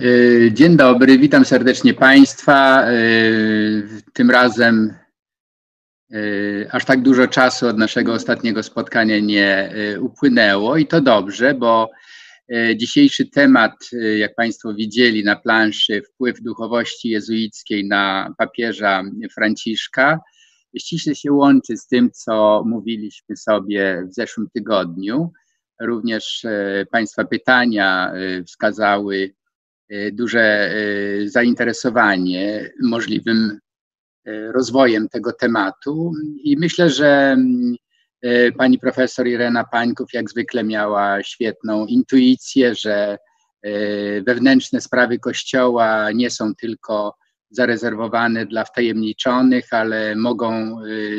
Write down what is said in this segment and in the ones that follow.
E, dzień dobry, witam serdecznie Państwa. E, tym razem e, aż tak dużo czasu od naszego ostatniego spotkania nie upłynęło i to dobrze, bo dzisiejszy temat, jak Państwo widzieli na planszy, wpływ duchowości jezuickiej na papieża Franciszka, ściśle się łączy z tym, co mówiliśmy sobie w zeszłym tygodniu. Również Państwa pytania wskazały, duże e, zainteresowanie możliwym e, rozwojem tego tematu i myślę, że pani profesor Irena Pańków jak zwykle miała świetną intuicję, że wewnętrzne sprawy Kościoła nie są tylko zarezerwowane dla wtajemniczonych, ale mogą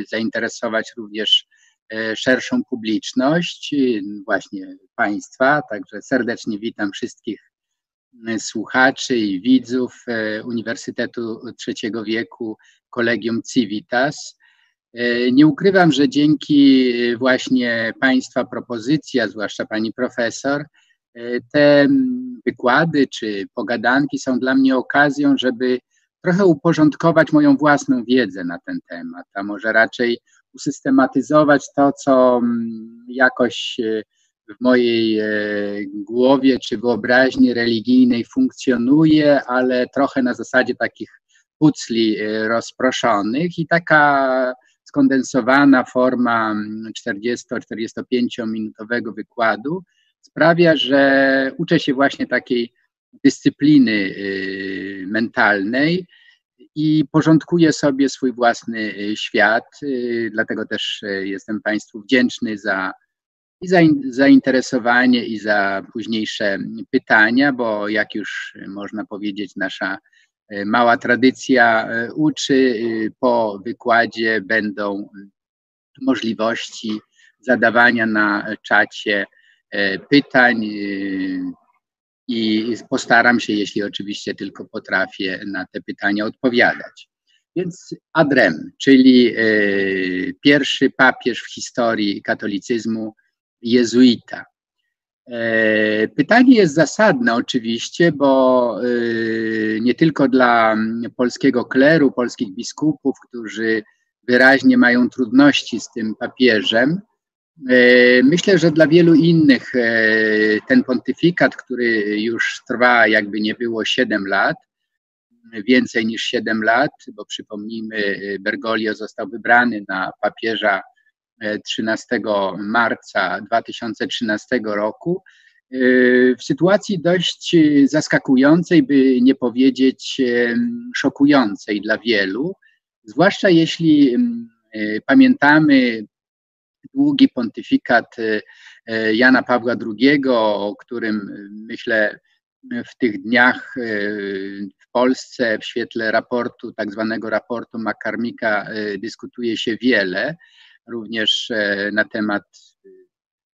zainteresować również szerszą publiczność, właśnie Państwa. Także serdecznie witam wszystkich słuchaczy i widzów e, Uniwersytetu Trzeciego Wieku Collegium Civitas. E, nie ukrywam, że dzięki właśnie Państwa propozycji, a zwłaszcza Pani Profesor, e, te wykłady czy pogadanki są dla mnie okazją, żeby trochę uporządkować moją własną wiedzę na ten temat, a może raczej usystematyzować to, co jakoś w mojej e, głowie czy wyobraźni religijnej funkcjonuje, ale trochę na zasadzie takich pucli e, rozproszonych i taka skondensowana forma 40-45 minutowego wykładu sprawia, że uczę się właśnie takiej dyscypliny e, mentalnej i porządkuję sobie swój własny świat. Dlatego też jestem Państwu wdzięczny za i za zainteresowanie i za późniejsze pytania, bo jak już można powiedzieć, nasza e, mała tradycja e, uczy, po wykładzie będą możliwości zadawania na czacie pytań i postaram się, jeśli oczywiście tylko potrafię, na te pytania odpowiadać. Więc Adrem, czyli pierwszy papież w historii katolicyzmu, jezuita. E, pytanie jest zasadne oczywiście, bo e, nie tylko dla polskiego kleru, polskich biskupów, którzy wyraźnie mają trudności z tym papieżem. E, myślę, że dla wielu innych ten pontyfikat, który już trwa jakby nie było 7 lat, więcej niż 7 lat, bo przypomnijmy, Bergoglio został wybrany na papieża 13 marca 2013 roku, y, w sytuacji dość zaskakującej, by nie powiedzieć y, szokującej dla wielu, zwłaszcza jeśli y, pamiętamy długi pontyfikat Jana Pawła II, o którym myślę w tych dniach w Polsce w świetle raportu, tak zwanego raportu Makarmika dyskutuje się wiele również e, na temat e,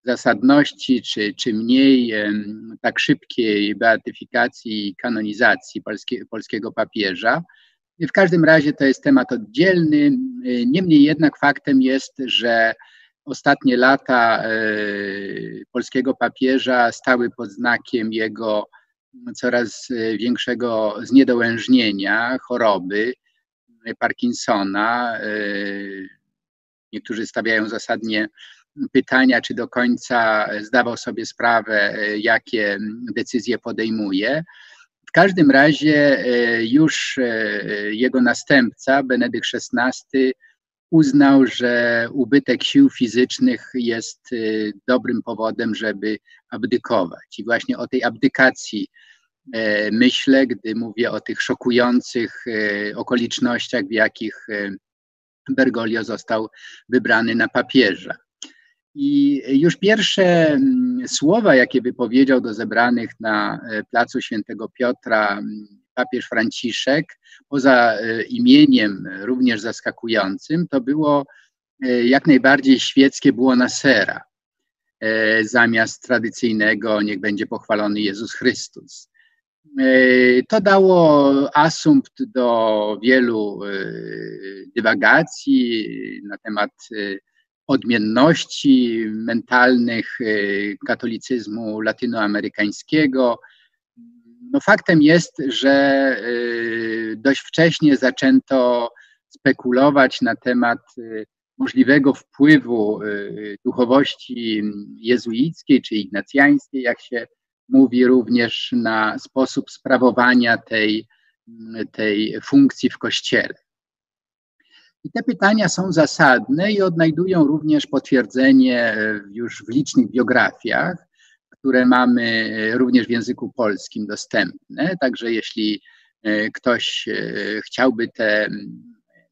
zasadności, czy, czy mniej tak szybkiej beatyfikacji i kanonizacji polskie, polskiego papieża. W każdym razie to jest temat oddzielny. E, niemniej jednak faktem jest, że ostatnie lata polskiego papieża stały pod znakiem jego coraz większego zniedołężnienia, choroby Parkinsona, Niektórzy stawiają zasadnie pytania, czy do końca zdawał sobie sprawę, jakie decyzje podejmuje. W każdym razie e, już e, jego następca, Benedykt XVI, uznał, że ubytek sił fizycznych jest e, dobrym powodem, żeby abdykować. I właśnie o tej abdykacji myślę, gdy mówię o tych szokujących okolicznościach, w jakich Bergoglio został wybrany na papieża. I już pierwsze mm, słowa, jakie wypowiedział do zebranych na e, placu Świętego Piotra mm, papież Franciszek, poza e, imieniem również zaskakującym, to było e, jak najbardziej świeckie było Nasera, zamiast tradycyjnego niech będzie pochwalony Jezus Chrystus. E, to dało asumpt do wielu e, dywagacji na temat e, odmienności mentalnych katolicyzmu latynoamerykańskiego. No faktem jest, że dość wcześnie zaczęto spekulować na temat możliwego wpływu duchowości jezuickiej czy ignacjańskiej, jak się mówi również na sposób sprawowania tej, tej funkcji w Kościele. I te pytania są zasadne i odnajdują również potwierdzenie już w licznych biografiach, które mamy również w języku polskim dostępne. Także jeśli e, ktoś e, chciałby tę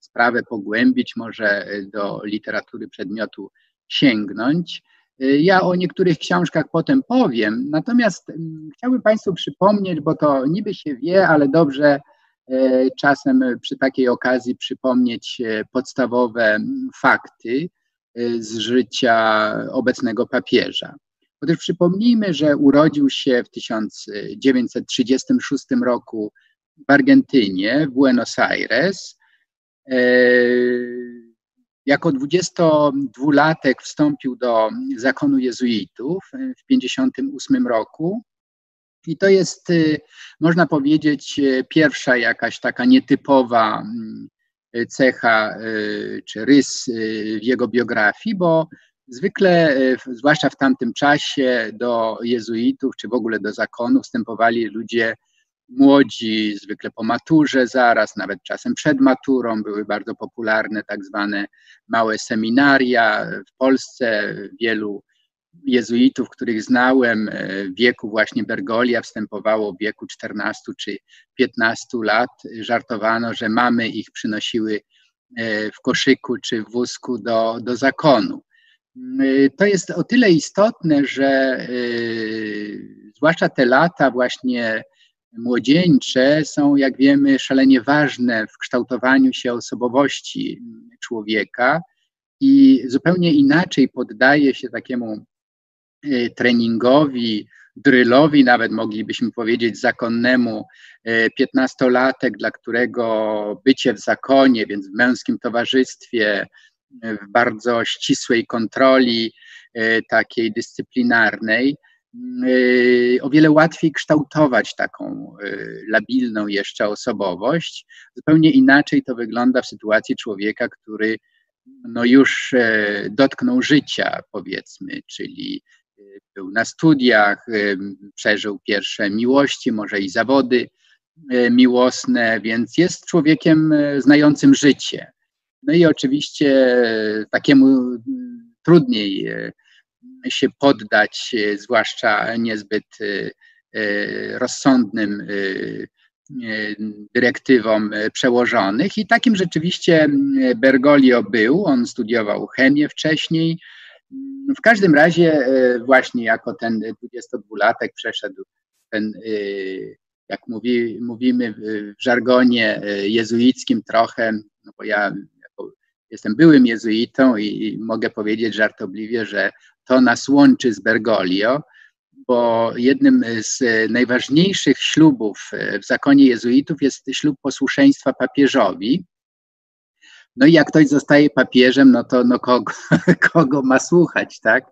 sprawę pogłębić, może do literatury przedmiotu sięgnąć. Ja o niektórych książkach potem powiem, natomiast mm, chciałbym Państwu przypomnieć, bo to niby się wie, ale dobrze e, czasem przy takiej okazji przypomnieć e, podstawowe mm, fakty z życia obecnego papieża. Otóż przypomnijmy, że urodził się w 1936 roku w Argentynie, w Buenos Aires. Jako 22-latek wstąpił do zakonu jezuitów w 1958 roku. I to jest, y, można powiedzieć, y, pierwsza jakaś taka nietypowa mm, cecha y, czy rys w jego biografii, bo zwykle, zwłaszcza w tamtym czasie, do jezuitów czy w ogóle do zakonu wstępowali ludzie młodzi, zwykle po maturze zaraz, nawet czasem przed maturą, były bardzo popularne tak zwane małe seminaria. W Polsce wielu jezuitów, których znałem w wieku właśnie Bergolia, wstępowało w wieku 14 czy 15 lat. Żartowano, że mamy ich przynosiły e, w koszyku czy w wózku do, do zakonu. To jest o tyle istotne, że e, zwłaszcza te lata właśnie młodzieńcze są, jak wiemy, szalenie ważne w kształtowaniu się osobowości człowieka i zupełnie inaczej poddaje się takiemu e, treningowi, drylowi, nawet moglibyśmy powiedzieć zakonnemu, e, piętnastolatek, dla którego bycie w zakonie, więc w męskim towarzystwie, e, w bardzo ścisłej kontroli, takiej dyscyplinarnej, o wiele łatwiej kształtować taką y, labilną jeszcze osobowość. Zupełnie inaczej to wygląda w sytuacji człowieka, który no już e, dotknął życia, powiedzmy, czyli y, był na studiach, przeżył pierwsze miłości, może i zawody e, miłosne, więc jest człowiekiem e, znającym życie. No i oczywiście takiemu trudniej się poddać, e, zwłaszcza niezbyt e, e, rozsądnym dyrektywom przełożonych. I takim rzeczywiście Bergoglio był. On studiował chemię wcześniej. W każdym razie, właśnie jako ten 22-latek przeszedł ten, jak mówi, mówimy w żargonie jezuickim trochę, no bo ja jestem byłym jezuitą i mogę powiedzieć żartobliwie, że to nas łączy z Bergoglio, bo jednym z najważniejszych ślubów w zakonie jezuitów jest ślub posłuszeństwa papieżowi. No i jak ktoś zostaje papieżem, no to no kogo, kogo ma słuchać, tak?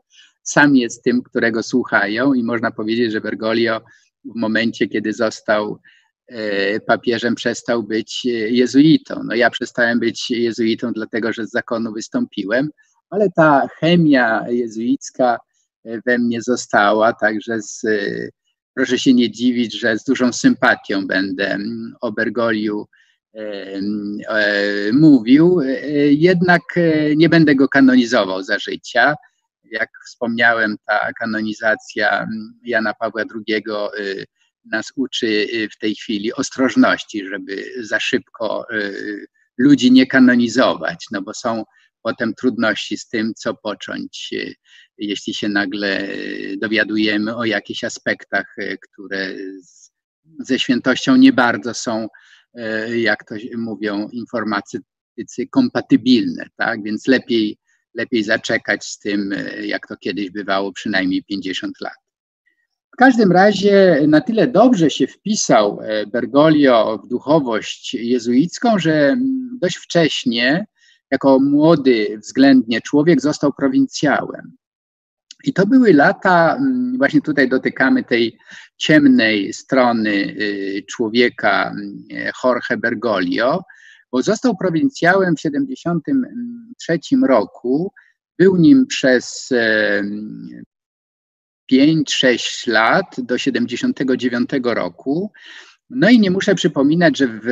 Sam jest tym, którego słuchają i można powiedzieć, że Bergoglio w momencie, kiedy został e, papieżem, przestał być jezuitą. No ja przestałem być jezuitą, dlatego że z zakonu wystąpiłem, ale ta chemia jezuicka e, we mnie została, także z, e, proszę się nie dziwić, że z dużą sympatią będę mm, o Bergoliu e, mówił, jednak nie będę go kanonizował za życia. Jak wspomniałem, ta kanonizacja mm, Jana Pawła II nas uczy w tej chwili ostrożności, żeby za szybko ludzi nie kanonizować, no bo są potem trudności z tym, co począć, e, jeśli się nagle e, dowiadujemy o jakichś aspektach, e, które ze świętością nie bardzo są, jak to mówią informatycy, kompatybilne, tak? Więc lepiej, lepiej zaczekać z tym, jak to kiedyś bywało, przynajmniej 50 lat. W każdym razie na tyle dobrze się wpisał Bergoglio w duchowość jezuicką, że dość wcześnie jako młody względnie człowiek został prowincjałem. I to były lata, mm, właśnie tutaj dotykamy tej ciemnej strony y, człowieka mm, Jorge Bergoglio, bo został prowincjałem w 1973 roku, był nim przez 5-6 lat do 79 roku. No i nie muszę przypominać, że w,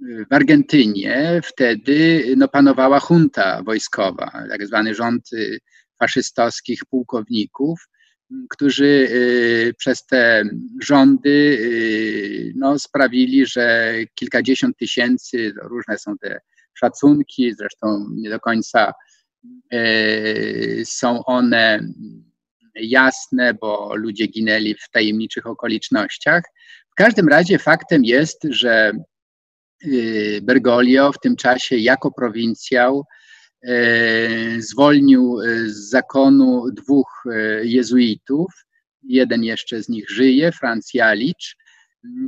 w Argentynie wtedy no, panowała junta wojskowa, tak zwany rząd y, faszystowskich pułkowników, którzy y, przez te rządy y, no, sprawili, że kilkadziesiąt tysięcy, różne są te szacunki, zresztą nie do końca są one jasne, bo ludzie ginęli w tajemniczych okolicznościach. W każdym razie faktem jest, że Bergoglio w tym czasie jako prowincjał E, zwolnił e, z zakonu dwóch jezuitów, jeden jeszcze z nich żyje, Franz Jalicz,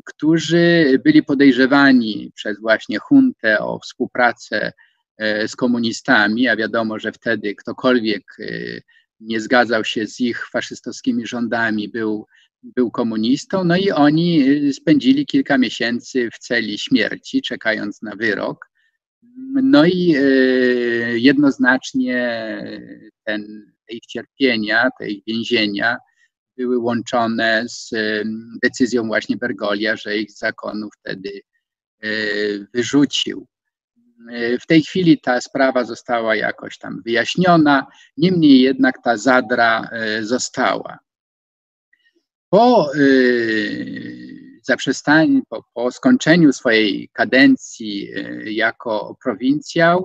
którzy byli podejrzewani przez właśnie huntę o współpracę z komunistami, a wiadomo, że wtedy ktokolwiek nie zgadzał się z ich faszystowskimi rządami, był, był komunistą, no i oni spędzili kilka miesięcy w celi śmierci, czekając na wyrok. No i e, jednoznacznie ten, te ich cierpienia, te ich więzienia były łączone z decyzją właśnie Bergolia, że ich zakonu wtedy wyrzucił. W tej chwili ta sprawa została jakoś tam wyjaśniona, niemniej jednak ta zadra została. Po zaprzestanie, po, po skończeniu swojej kadencji e, jako prowincjał,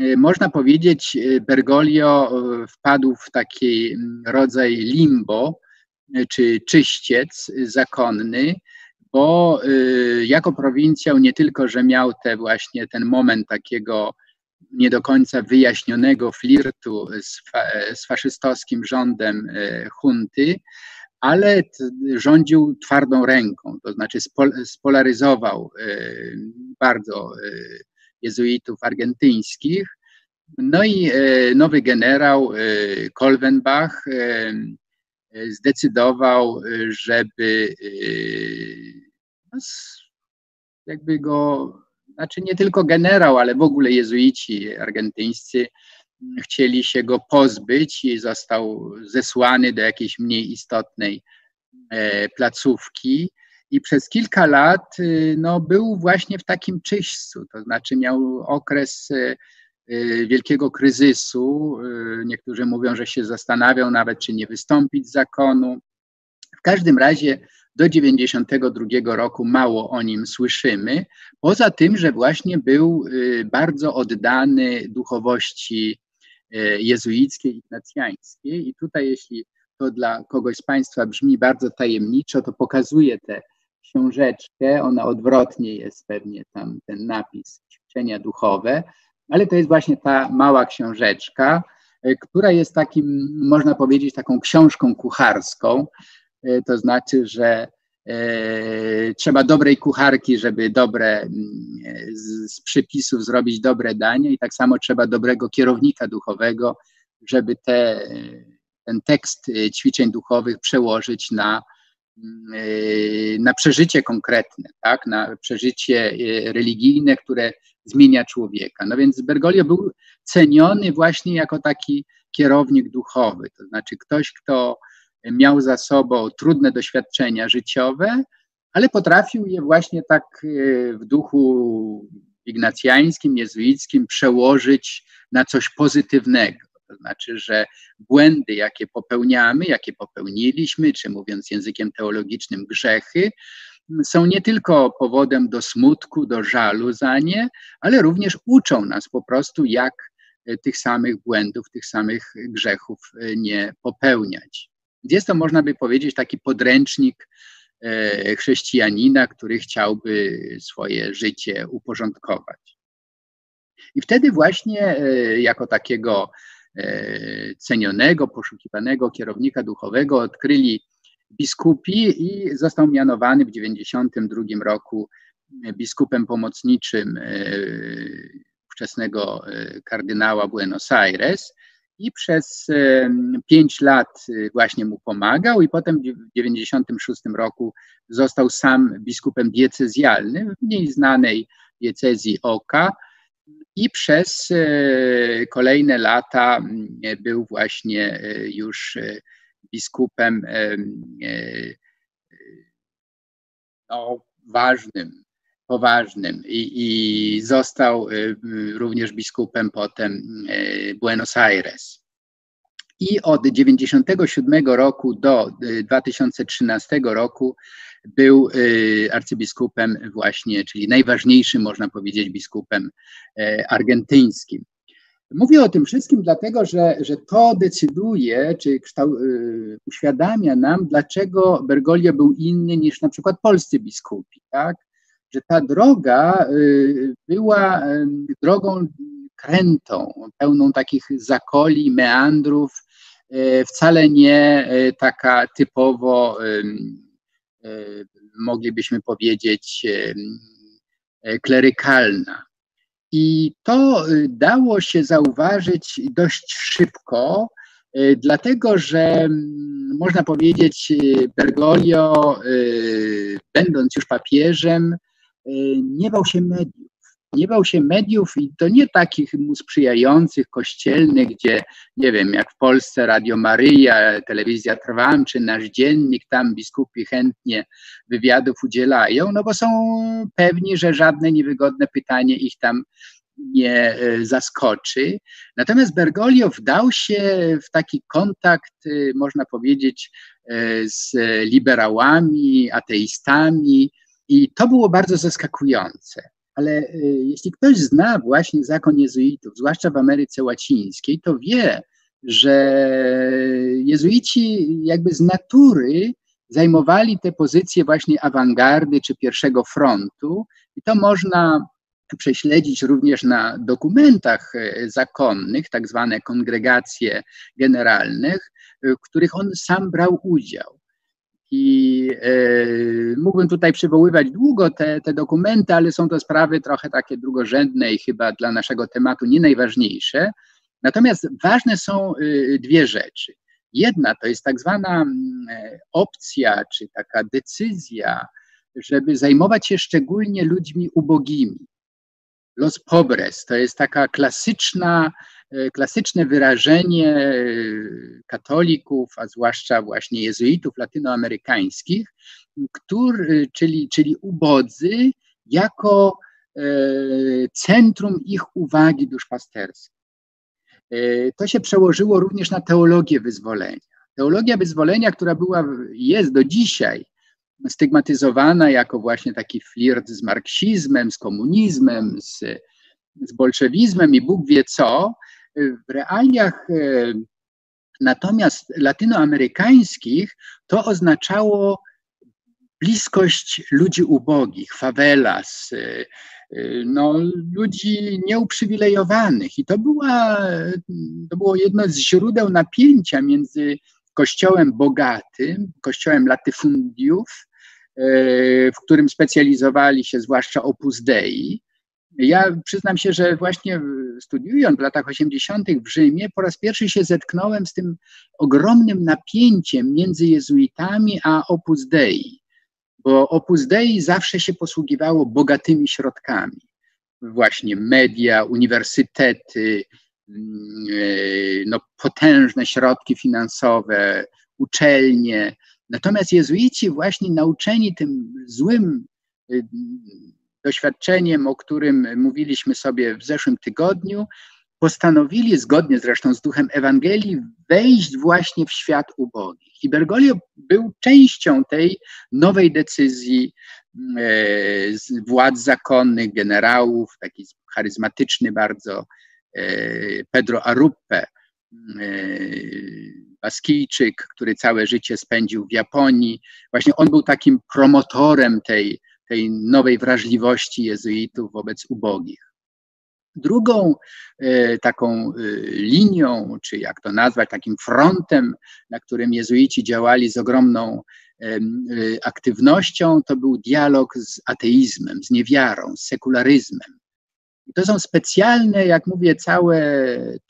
e, można powiedzieć, Bergoglio wpadł w taki mm, rodzaj limbo, czy czyściec zakonny, bo jako prowincjał nie tylko, że miał te właśnie ten moment takiego nie do końca wyjaśnionego flirtu z, fa z faszystowskim rządem hunty, ale rządził twardą ręką, to znaczy spolaryzował e, bardzo e, jezuitów argentyńskich. No i e, nowy generał Kolvenbach zdecydował, żeby no, jakby go, znaczy nie tylko generał, ale w ogóle jezuici argentyńscy chcieli się go pozbyć i został zesłany do jakiejś mniej istotnej e, placówki. I przez kilka lat y, no, był właśnie w takim czyśćcu, to znaczy miał okres y, wielkiego kryzysu. Niektórzy mówią, że się zastanawiał nawet, czy nie wystąpić z zakonu. W każdym razie do 92 roku mało o nim słyszymy, poza tym, że właśnie był bardzo oddany duchowości E, jezuickiej, ignacjańskiej. I tutaj, jeśli to dla kogoś z Państwa brzmi bardzo tajemniczo, to pokazuję tę książeczkę. Ona odwrotnie jest pewnie tam ten napis ćwiczenia duchowe, ale to jest właśnie ta mała książeczka, e, która jest takim, można powiedzieć, taką książką kucharską. E, to znaczy, że trzeba dobrej kucharki, żeby dobre mm, z, z przypisów zrobić dobre danie i tak samo trzeba dobrego kierownika duchowego, żeby te, ten tekst e, ćwiczeń duchowych przełożyć na, mm, e, na przeżycie konkretne, tak? na przeżycie religijne, które zmienia człowieka. No więc Bergoglio był ceniony właśnie jako taki kierownik duchowy, to znaczy ktoś, kto miał za sobą trudne doświadczenia życiowe, ale potrafił je właśnie tak e, w duchu ignacjańskim, jezuickim przełożyć na coś pozytywnego. To znaczy, że błędy, jakie popełniamy, jakie popełniliśmy, czy mówiąc językiem teologicznym, grzechy, są nie tylko powodem do smutku, do żalu za nie, ale również uczą nas po prostu, jak e, tych samych błędów, tych samych grzechów e, nie popełniać. Jest to, można by powiedzieć, taki podręcznik e, chrześcijanina, który chciałby swoje życie uporządkować. I wtedy właśnie e, jako takiego e, cenionego, poszukiwanego kierownika duchowego odkryli biskupi i został mianowany w 1992 roku biskupem pomocniczym ówczesnego kardynała Buenos Aires i przez pięć lat właśnie mu pomagał i potem w 1996 roku został sam biskupem diecezjalnym w mniej znanej diecezji Oka i przez kolejne lata był właśnie już biskupem no, ważnym, poważnym i, i został y, również biskupem potem y, Buenos Aires. I od 1997 roku do 2013 y, roku był arcybiskupem właśnie, czyli najważniejszym, można powiedzieć, biskupem argentyńskim. Mówię o tym wszystkim dlatego, że, że to decyduje, czy kształ, y, uświadamia nam, dlaczego Bergoglio był inny niż na przykład polscy biskupi, tak? Że ta droga y, była drogą krętą, pełną takich zakoli, meandrów, y, wcale nie taka typowo, moglibyśmy powiedzieć, klerykalna. I to y, dało się zauważyć dość szybko, dlatego że można powiedzieć, Bergoglio, będąc już papieżem, nie bał się mediów nie bał się mediów i to nie takich mu sprzyjających, kościelnych, gdzie, nie wiem, jak w Polsce Radio Maryja, Telewizja Trwam, czy Nasz Dziennik, tam biskupi chętnie wywiadów udzielają, no bo są pewni, że żadne niewygodne pytanie ich tam nie e, zaskoczy. Natomiast Bergoglio wdał się w taki kontakt, e, można powiedzieć, e, z liberałami, ateistami, i to było bardzo zaskakujące. Ale y, jeśli ktoś zna właśnie zakon jezuitów, zwłaszcza w Ameryce Łacińskiej, to wie, że jezuici jakby z natury zajmowali te pozycje właśnie awangardy czy pierwszego frontu i to można prześledzić również na dokumentach y, zakonnych, tak zwane kongregacje generalnych, y, w których on sam brał udział. I e, mógłbym tutaj przywoływać długo te, te dokumenty, ale są to sprawy trochę takie drugorzędne i chyba dla naszego tematu nie najważniejsze. Natomiast ważne są y, dwie rzeczy. Jedna to jest tak zwana e, opcja, czy taka decyzja, żeby zajmować się szczególnie ludźmi ubogimi. Los pobres to jest taka klasyczna klasyczne wyrażenie e, katolików, a zwłaszcza właśnie jezuitów latynoamerykańskich, który, czyli, czyli ubodzy jako e, centrum ich uwagi duszpasterskiej. To się przełożyło również na teologię wyzwolenia. Teologia wyzwolenia, która była, jest do dzisiaj stygmatyzowana jako właśnie taki flirt z marksizmem, z komunizmem, z, z bolszewizmem i Bóg wie co, w realiach e, natomiast latynoamerykańskich to oznaczało bliskość ludzi ubogich, favelas, e, e, no, ludzi nieuprzywilejowanych. I to, była, to było jedno z źródeł napięcia między kościołem bogatym, kościołem latyfundiów, w którym specjalizowali się zwłaszcza Opus Dei, ja przyznam się, że właśnie studiując w latach 80. w Rzymie, po raz pierwszy się zetknąłem z tym ogromnym napięciem między jezuitami a Opus Dei, bo Opus Dei zawsze się posługiwało bogatymi środkami. Właśnie media, uniwersytety, mm, e, no, potężne środki finansowe, uczelnie. Natomiast jezuici właśnie nauczeni tym złym y, doświadczeniem, o którym mówiliśmy sobie w zeszłym tygodniu, postanowili, zgodnie zresztą z duchem Ewangelii, wejść właśnie w świat ubogich. I Bergoglio był częścią tej nowej decyzji e, władz zakonnych, generałów, taki charyzmatyczny bardzo e, Pedro Aruppe, e, Baskijczyk, który całe życie spędził w Japonii. Właśnie on był takim promotorem tej tej nowej wrażliwości jezuitów wobec ubogich. Drugą e, taką e, linią, czy jak to nazwać, takim frontem, na którym jezuici działali z ogromną e, aktywnością, to był dialog z ateizmem, z niewiarą, z sekularyzmem. To są specjalne, jak mówię, całe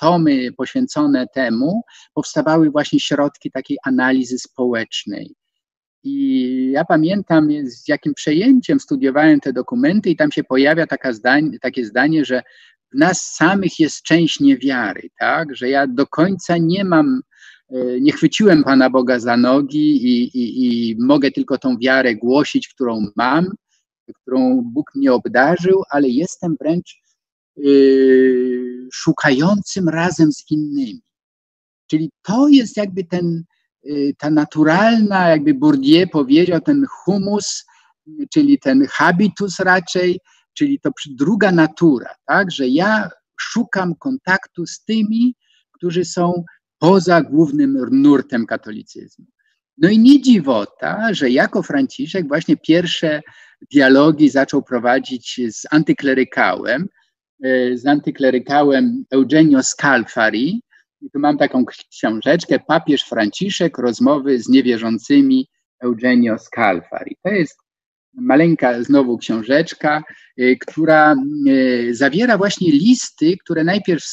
tomy poświęcone temu. Powstawały właśnie środki takiej analizy społecznej. I ja pamiętam, z jakim przejęciem studiowałem te dokumenty, i tam się pojawia zdań, takie zdanie, że w nas samych jest część niewiary, tak? Że ja do końca nie mam, e, nie chwyciłem Pana Boga za nogi i, i, i mogę tylko tą wiarę głosić, którą mam, którą Bóg mnie obdarzył, ale jestem wręcz yy, szukającym razem z innymi. Czyli to jest jakby ten, ta naturalna, jakby Bourdieu powiedział, ten humus, czyli ten habitus raczej, czyli to druga natura, tak, że ja szukam kontaktu z tymi, którzy są poza głównym nurtem katolicyzmu. No i nie dziwota, że jako Franciszek właśnie pierwsze dialogi zaczął prowadzić z antyklerykałem, e, z antyklerykałem Eugenio Scalfari. I tu mam taką książeczkę, Papież Franciszek, rozmowy z niewierzącymi Eugenio Scalfari. To jest maleńka znowu książeczka, e, która e, zawiera właśnie listy, które najpierw,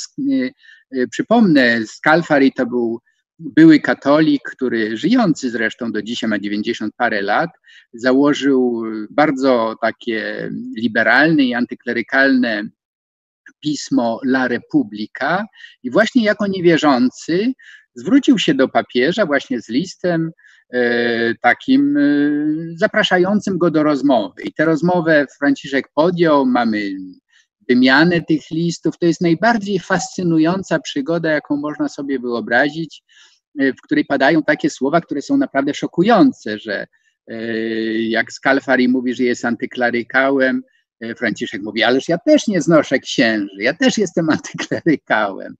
przypomnę, Scalfari to był były katolik, który żyjący zresztą do dzisiaj ma 90 parę lat, założył bardzo takie liberalne i antyklerykalne pismo La Repubblica i właśnie jako niewierzący zwrócił się do papieża właśnie z listem e, takim e, zapraszającym go do rozmowy. I tę rozmowę Franciszek podjął, mamy wymianę tych listów. To jest najbardziej fascynująca przygoda, jaką można sobie wyobrazić, e, w której padają takie słowa, które są naprawdę szokujące, że jak Scalfari mówi, że jest antyklarykałem, Franciszek mówi, ależ ja też nie znoszę księży, ja też jestem antyklerykałem.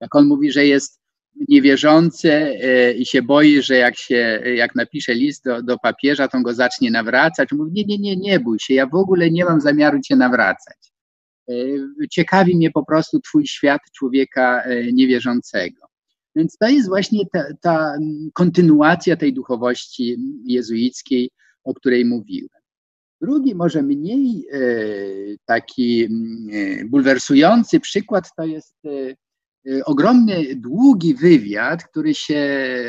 Jak on mówi, że jest niewierzący i się boi, że jak się, jak napisze list do, do papieża, to on go zacznie nawracać. Mówi, nie, nie, nie, nie bój się, ja w ogóle nie mam zamiaru cię nawracać. E, ciekawi mnie po prostu Twój świat człowieka e, niewierzącego. Więc to jest właśnie ta, ta kontynuacja tej duchowości jezuickiej, o której mówiłem. Drugi, może mniej e, taki bulwersujący przykład to jest ogromny, długi wywiad, który się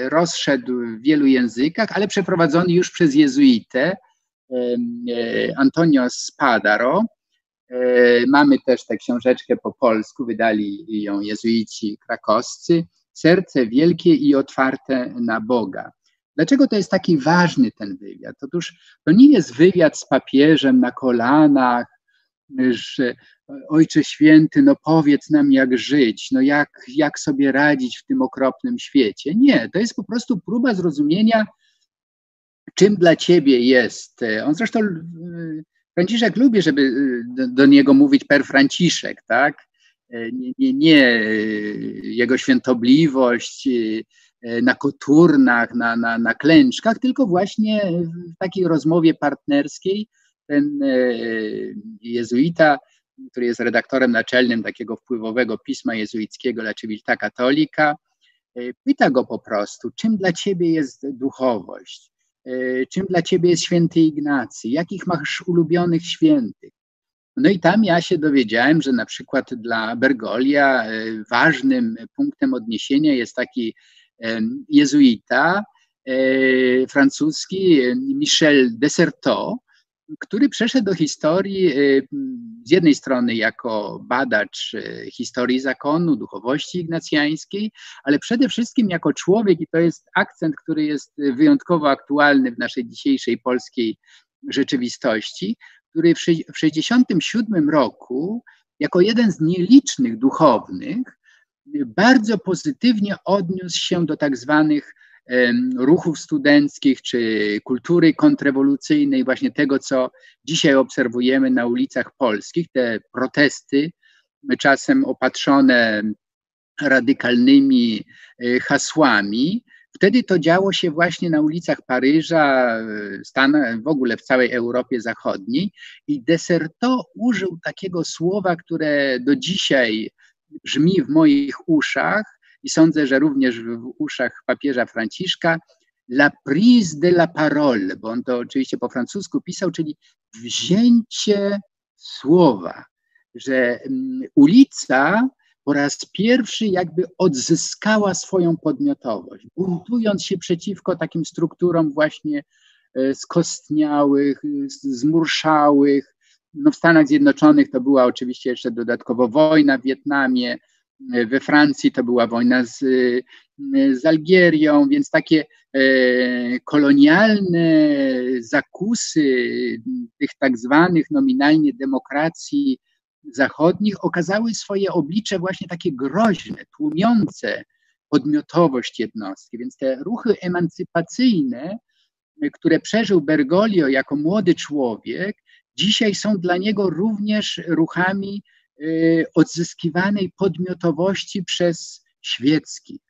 rozszedł w wielu językach, ale przeprowadzony już przez jezuitę Antonio Spadaro, E, mamy też tę książeczkę po polsku, wydali ją jezuici krakowscy. Serce wielkie i otwarte na Boga. Dlaczego to jest taki ważny ten wywiad? Otóż to nie jest wywiad z papieżem na kolanach, że Ojcze Święty, no powiedz nam jak żyć, no jak, jak sobie radzić w tym okropnym świecie. Nie, to jest po prostu próba zrozumienia, czym dla Ciebie jest. On zresztą Franciszek lubi, żeby y, do, do niego mówić per Franciszek, tak? E, nie, nie, nie y, jego świętobliwość y, na koturnach, na, na, na klęczkach, tylko właśnie w takiej rozmowie partnerskiej ten e, jezuita, który jest redaktorem naczelnym takiego wpływowego pisma jezuickiego La Civiltà Cattolica, e, pyta go po prostu, czym dla ciebie jest duchowość? E, czym dla ciebie jest święty Ignacy, jakich masz ulubionych świętych. No i tam ja się dowiedziałem, że na przykład dla Bergolia e, ważnym punktem odniesienia jest taki jezuita e, francuski Michel Desserteau, który przeszedł do historii y, z jednej strony jako badacz y, historii zakonu, duchowości ignacjańskiej, ale przede wszystkim jako człowiek, i to jest akcent, który jest wyjątkowo aktualny w naszej dzisiejszej polskiej rzeczywistości, który w 1967 roku, jako jeden z nielicznych duchownych, bardzo pozytywnie odniósł się do tak zwanych ruchów studenckich czy kultury kontrrewolucyjnej, właśnie tego, co dzisiaj obserwujemy na ulicach polskich, te protesty, czasem opatrzone radykalnymi e, hasłami. Wtedy to działo się właśnie na ulicach Paryża, Stan, w ogóle w całej Europie Zachodniej i Deserto użył takiego słowa, które do dzisiaj brzmi w moich uszach, i sądzę, że również w uszach papieża Franciszka, la prise de la parole, bo on to oczywiście po francusku pisał, czyli wzięcie słowa. że mm, ulica po raz pierwszy jakby odzyskała swoją podmiotowość, buntując się przeciwko takim strukturom właśnie e, skostniałych, zmurszałych. No w Stanach Zjednoczonych to była oczywiście jeszcze dodatkowo wojna w Wietnamie, e, we Francji to była wojna z, e, z Algierią, więc takie kolonialne zakusy tych tak zwanych nominalnie demokracji zachodnich okazały swoje oblicze właśnie takie groźne, tłumiące podmiotowość jednostki. Więc te ruchy emancypacyjne, które przeżył Bergoglio jako młody człowiek, dzisiaj są dla niego również ruchami y, odzyskiwanej podmiotowości przez świeckich.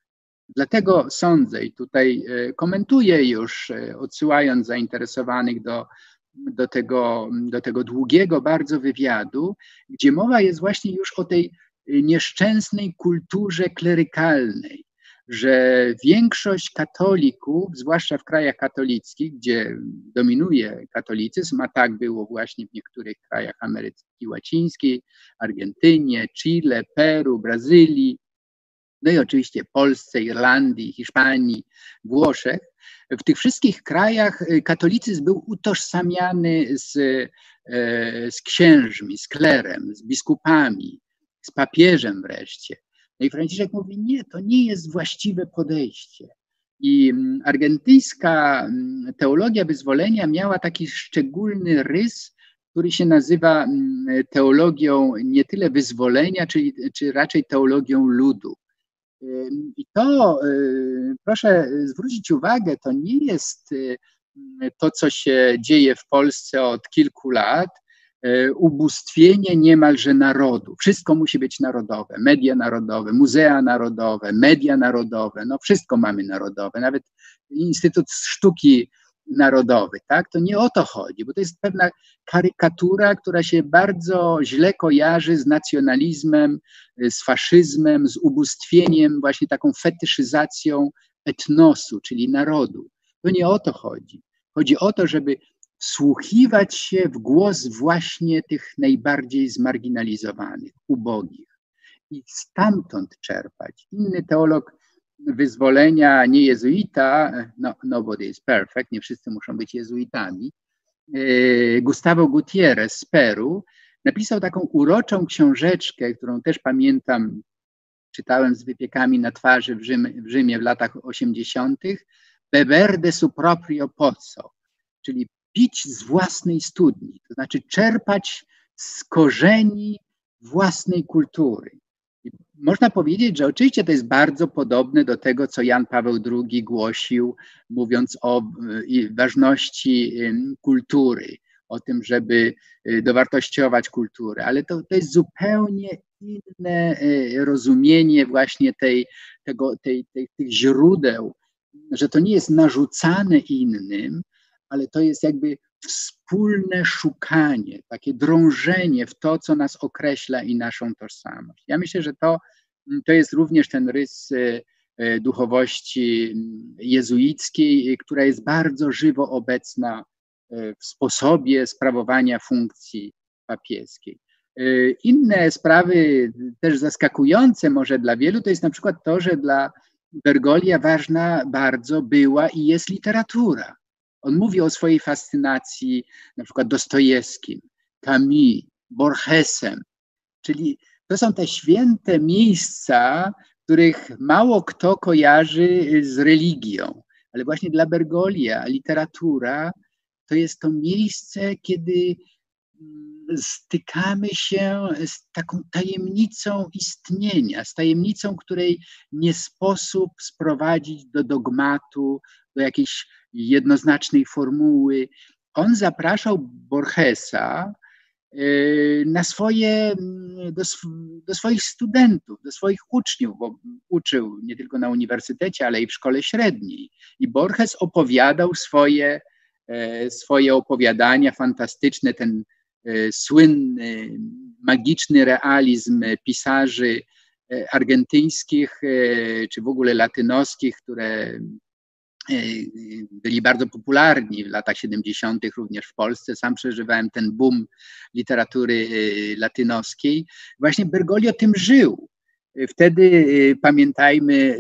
Dlatego sądzę, i tutaj y, komentuję już, y, odsyłając zainteresowanych do do tego, do tego długiego bardzo wywiadu, gdzie mowa jest właśnie już o tej nieszczęsnej kulturze klerykalnej, że większość katolików, zwłaszcza w krajach katolickich, gdzie dominuje katolicyzm, a tak było właśnie w niektórych krajach Ameryki Łacińskiej, Argentynie, Chile, Peru, Brazylii, no i oczywiście Polsce, Irlandii, Hiszpanii, Włoszech, w tych wszystkich krajach y, katolicyzm był utożsamiany z, y, z księżmi, z klerem, z biskupami, z papieżem wreszcie. No i Franciszek mówi, nie, to nie jest właściwe podejście. I mm, argentyńska mm, teologia wyzwolenia miała taki szczególny rys, który się nazywa mm, teologią nie tyle wyzwolenia, czyli, czy raczej teologią ludu. I to, y, proszę zwrócić uwagę, to nie jest y, to, co się dzieje w Polsce od kilku lat, ubóstwienie niemalże narodu. Wszystko musi być narodowe, media narodowe, muzea narodowe, media narodowe, no wszystko mamy narodowe, nawet Instytut Sztuki narodowy, tak? To nie o to chodzi, bo to jest pewna karykatura, która się bardzo źle kojarzy z nacjonalizmem, z faszyzmem, z ubóstwieniem, właśnie taką fetyszyzacją etnosu, czyli narodu. To nie o to chodzi. Chodzi o to, żeby wsłuchiwać się w głos właśnie tych najbardziej zmarginalizowanych, ubogich i stamtąd czerpać. Inny teolog wyzwolenia nie jezuita, no, nobody is perfect, nie wszyscy muszą być jezuitami, e, Gustavo Gutierrez z Peru napisał taką uroczą książeczkę, którą też pamiętam, czytałem z wypiekami na twarzy w Rzymie w, Rzymie w latach 80., beber de su proprio pozzo, czyli pić z własnej studni, to znaczy czerpać z korzeni własnej kultury. Można powiedzieć, że oczywiście to jest bardzo podobne do tego, co Jan Paweł II głosił, mówiąc o y, ważności kultury, o tym, żeby y, dowartościować kulturę, ale to, to jest zupełnie inne y, rozumienie właśnie tej, tego, tej, tej, tych źródeł, że to nie jest narzucane innym, ale to jest jakby wspólne szukanie, takie drążenie w to, co nas określa i naszą tożsamość. Ja myślę, że to, to jest również ten rys e, e, duchowości mm, jezuickiej, która jest bardzo żywo obecna e, w sposobie sprawowania funkcji papieskiej. Inne sprawy, też zaskakujące może dla wielu, to jest na przykład to, że dla Bergolia ważna bardzo była i jest literatura. On mówi o swojej fascynacji na przykład Dostojewskim, Camus, Borgesem, czyli to są te święte miejsca, których mało kto kojarzy z religią, ale właśnie dla Bergolia literatura to jest to miejsce, kiedy mm, stykamy się z taką tajemnicą istnienia, z tajemnicą, której nie sposób sprowadzić do dogmatu, do jakiejś jednoznacznej formuły. On zapraszał Borgesa y, na swoje, do, do, swoich studentów, do swoich uczniów, bo uczył nie tylko na uniwersytecie, ale i w szkole średniej. I Borges opowiadał swoje, e, swoje opowiadania fantastyczne, ten e, słynny, magiczny realizm pisarzy e, argentyńskich czy w ogóle latynoskich, które byli bardzo popularni w latach 70., również w Polsce. Sam przeżywałem ten boom literatury latynoskiej. Właśnie Bergoglio tym żył. Wtedy pamiętajmy,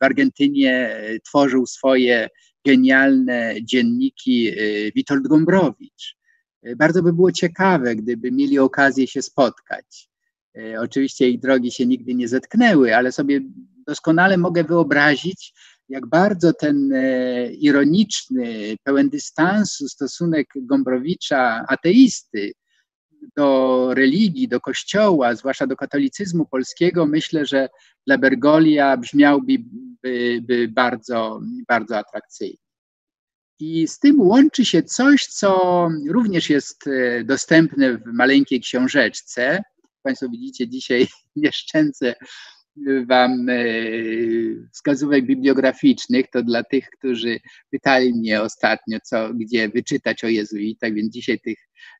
w Argentynie tworzył swoje genialne dzienniki Witold Gombrowicz. Bardzo by było ciekawe, gdyby mieli okazję się spotkać. Oczywiście ich drogi się nigdy nie zetknęły, ale sobie doskonale mogę wyobrazić, jak bardzo ten e, ironiczny, pełen dystansu stosunek Gombrowicza, ateisty, do religii, do kościoła, zwłaszcza do katolicyzmu polskiego, myślę, że dla Bergolia brzmiałby by, by bardzo, bardzo atrakcyjnie. I z tym łączy się coś, co również jest e, dostępne w maleńkiej książeczce. Państwo widzicie, dzisiaj nie szczędzę Wam e, wskazówek bibliograficznych, to dla tych, którzy pytali mnie ostatnio, co, gdzie wyczytać o jezuitach, więc dzisiaj tych,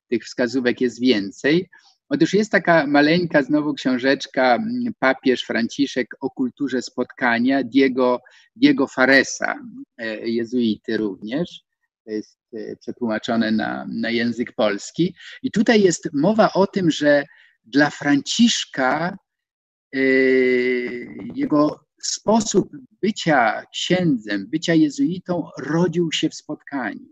tych wskazówek jest więcej. Otóż jest taka maleńka znowu książeczka Papież Franciszek o kulturze spotkania Diego, Diego Faresa, e, jezuity również. To jest e, przetłumaczone na, na język polski. I tutaj jest mowa o tym, że dla Franciszka jego sposób bycia księdzem, bycia jezuitą rodził się w spotkaniu.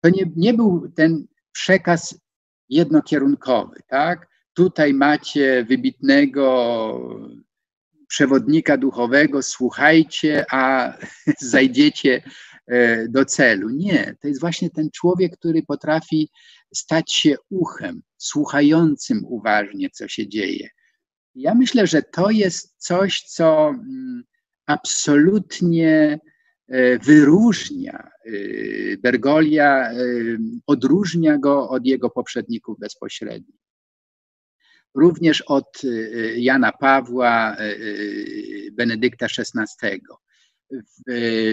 To nie, nie był ten przekaz jednokierunkowy, tak? Tutaj macie wybitnego przewodnika duchowego, słuchajcie, a zajdziecie e, do celu. Nie, to jest właśnie ten człowiek, który potrafi stać się uchem, słuchającym uważnie, co się dzieje, ja myślę, że to jest coś, co mm, absolutnie e, wyróżnia e, Bergolia, e, odróżnia go od jego poprzedników bezpośrednich. Również od Jana Pawła, Benedykta XVI.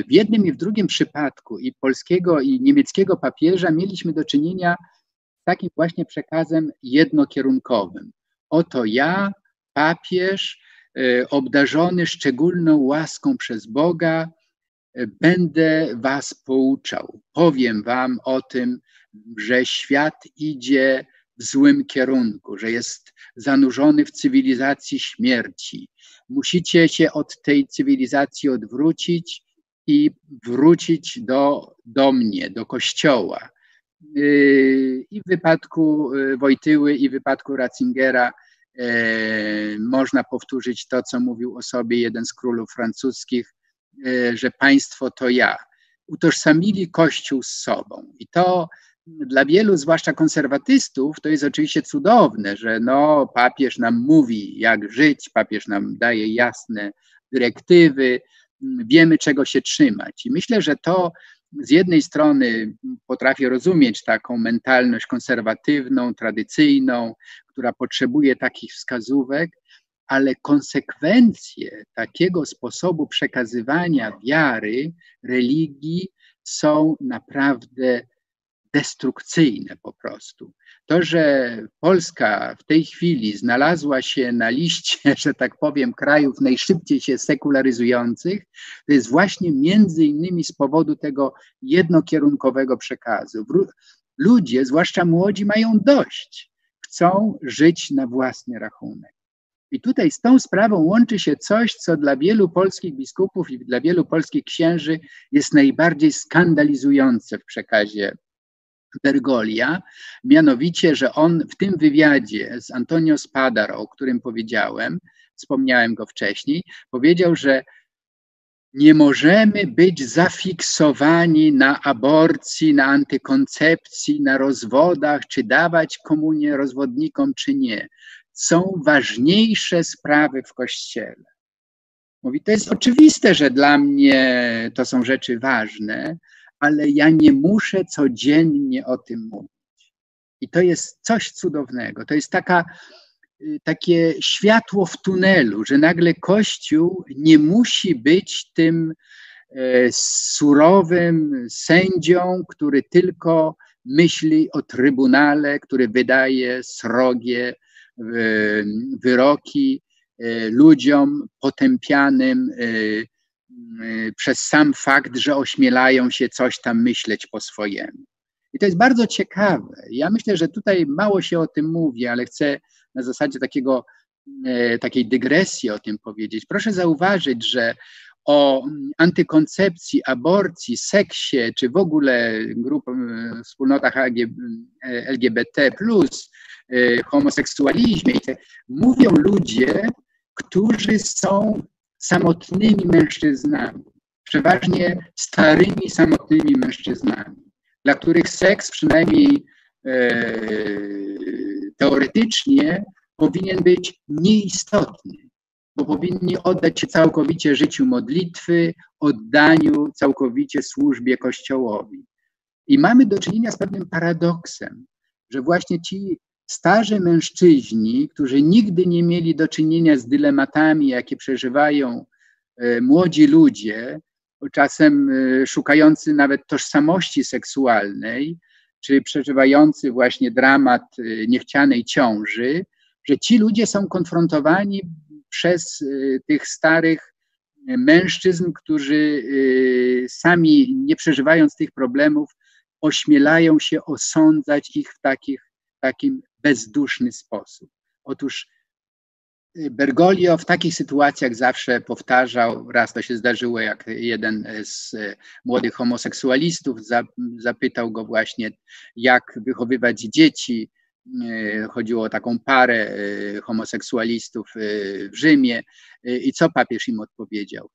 W jednym i w drugim przypadku i polskiego i niemieckiego papieża mieliśmy do czynienia z takim właśnie przekazem jednokierunkowym. Oto ja, papież, e, obdarzony szczególną łaską przez Boga, e, będę was pouczał. Powiem wam o tym, że świat idzie w złym kierunku, że jest zanurzony w cywilizacji śmierci. Musicie się od tej cywilizacji odwrócić i wrócić do, do mnie, do kościoła. E, I w wypadku Wojtyły, i w wypadku Ratzingera można powtórzyć to, co mówił o sobie jeden z królów francuskich, e, że państwo to ja. Utożsamili Kościół z sobą. I to dla wielu, zwłaszcza konserwatystów, to jest oczywiście cudowne, że no, papież nam mówi, jak żyć, papież nam daje jasne dyrektywy, wiemy, czego się trzymać. I myślę, że to z jednej strony potrafię rozumieć taką mentalność konserwatywną, tradycyjną, która potrzebuje takich wskazówek, ale konsekwencje takiego sposobu przekazywania wiary, religii są naprawdę destrukcyjne po prostu. To, że Polska w tej chwili znalazła się na liście, że tak powiem, krajów najszybciej się sekularyzujących, to jest właśnie między innymi z powodu tego jednokierunkowego przekazu. Ludzie, zwłaszcza młodzi, mają dość. Chcą żyć na własny rachunek. I tutaj z tą sprawą łączy się coś, co dla wielu polskich biskupów i dla wielu polskich księży jest najbardziej skandalizujące w przekazie Bergolia, mianowicie, że on w tym wywiadzie z Antonio Spadar, o którym powiedziałem, wspomniałem go wcześniej, powiedział, że nie możemy być zafiksowani na aborcji, na antykoncepcji, na rozwodach, czy dawać komunię rozwodnikom, czy nie. Są ważniejsze sprawy w kościele. Mówi, to jest oczywiste, że dla mnie to są rzeczy ważne, ale ja nie muszę codziennie o tym mówić. I to jest coś cudownego. To jest taka, y, takie światło w tunelu, że nagle Kościół nie musi być tym e, surowym sędzią, który tylko myśli o trybunale, który wydaje srogie wyroki e, ludziom potępianym e, przez sam fakt, że ośmielają się coś tam myśleć po swojemu. I to jest bardzo ciekawe. Ja myślę, że tutaj mało się o tym mówi, ale chcę na zasadzie takiego, e, takiej dygresji o tym powiedzieć. Proszę zauważyć, że o antykoncepcji, aborcji, seksie, czy w ogóle grup, wspólnotach LGBT, homoseksualizmie, mówią ludzie, którzy są samotnymi mężczyznami, przeważnie starymi, samotnymi mężczyznami, dla których seks przynajmniej e, teoretycznie powinien być nieistotny, bo powinni oddać się całkowicie życiu modlitwy, oddaniu całkowicie służbie Kościołowi. I mamy do czynienia z pewnym paradoksem, że właśnie ci starzy mężczyźni, którzy nigdy nie mieli do czynienia z dylematami, jakie przeżywają e, młodzi ludzie, czasem e, szukający nawet tożsamości seksualnej, czy przeżywający właśnie dramat e, niechcianej ciąży, że ci ludzie są konfrontowani przez tych starych mężczyzn, którzy sami nie przeżywając tych problemów, ośmielają się osądzać ich w takich, takim bezduszny sposób. Otóż y, Bergoglio w takich sytuacjach zawsze powtarzał, raz to się zdarzyło, jak jeden z y, młodych homoseksualistów zapytał go właśnie, jak wychowywać dzieci. Y, chodziło o taką parę homoseksualistów w Rzymie. I co papież im odpowiedział?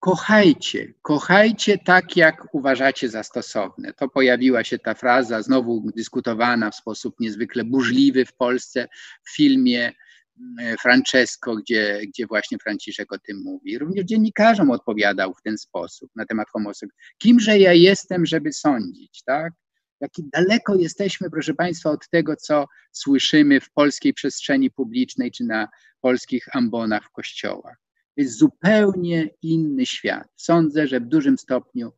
Kochajcie, kochajcie tak, jak uważacie za stosowne. To pojawiła się ta fraza, znowu dyskutowana w sposób niezwykle burzliwy w Polsce w filmie mm, Francesco, gdzie, gdzie właśnie Franciszek o tym mówi. Również dziennikarzom odpowiadał w ten sposób na temat homoseksualności. Kimże ja jestem, żeby sądzić, tak? Jaki daleko jesteśmy, proszę Państwa, od tego, co słyszymy w polskiej przestrzeni publicznej czy na polskich ambonach w kościołach jest zupełnie inny świat. Sądzę, że w dużym stopniu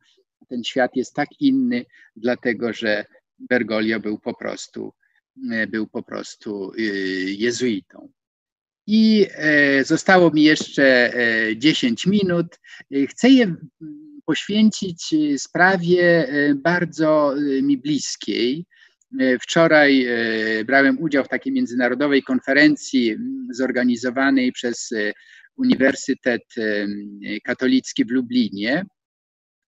ten świat jest tak inny, dlatego że Bergoglio był po prostu, e, był po prostu e, jezuitą. I e, zostało mi jeszcze 10 minut. Chcę je poświęcić sprawie bardzo mi bliskiej. Wczoraj brałem udział w takiej międzynarodowej konferencji zorganizowanej przez Uniwersytet Katolicki w Lublinie,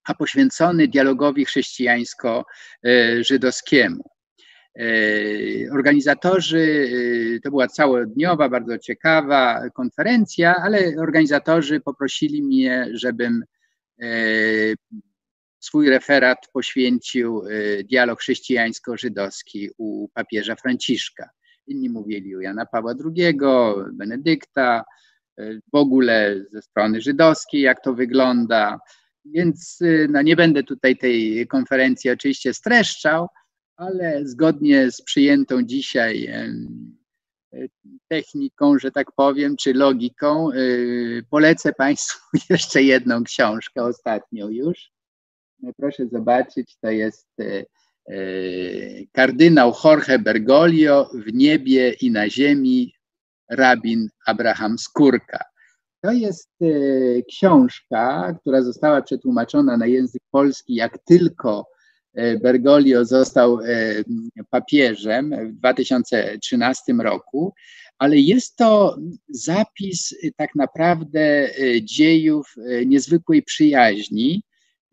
a poświęcony dialogowi chrześcijańsko-żydowskiemu. E, organizatorzy, e, to była całodniowa, bardzo ciekawa konferencja, ale organizatorzy poprosili mnie, żebym e, swój referat poświęcił dialog chrześcijańsko-żydowski u papieża Franciszka. Inni mówili u Jana Pawła II, Benedykta, w ogóle ze strony żydowskiej, jak to wygląda. Więc y, no, nie będę tutaj tej konferencji oczywiście streszczał, ale zgodnie z przyjętą dzisiaj techniką, że tak powiem, czy logiką, y, polecę Państwu jeszcze jedną książkę, ostatnią już. Proszę zobaczyć, to jest y, kardynał Jorge Bergoglio w niebie i na ziemi rabin Abraham Skórka. To jest e, książka, która została przetłumaczona na język polski, jak tylko e, Bergoglio został e, papieżem w 2013 roku, ale jest to zapis tak naprawdę dziejów niezwykłej przyjaźni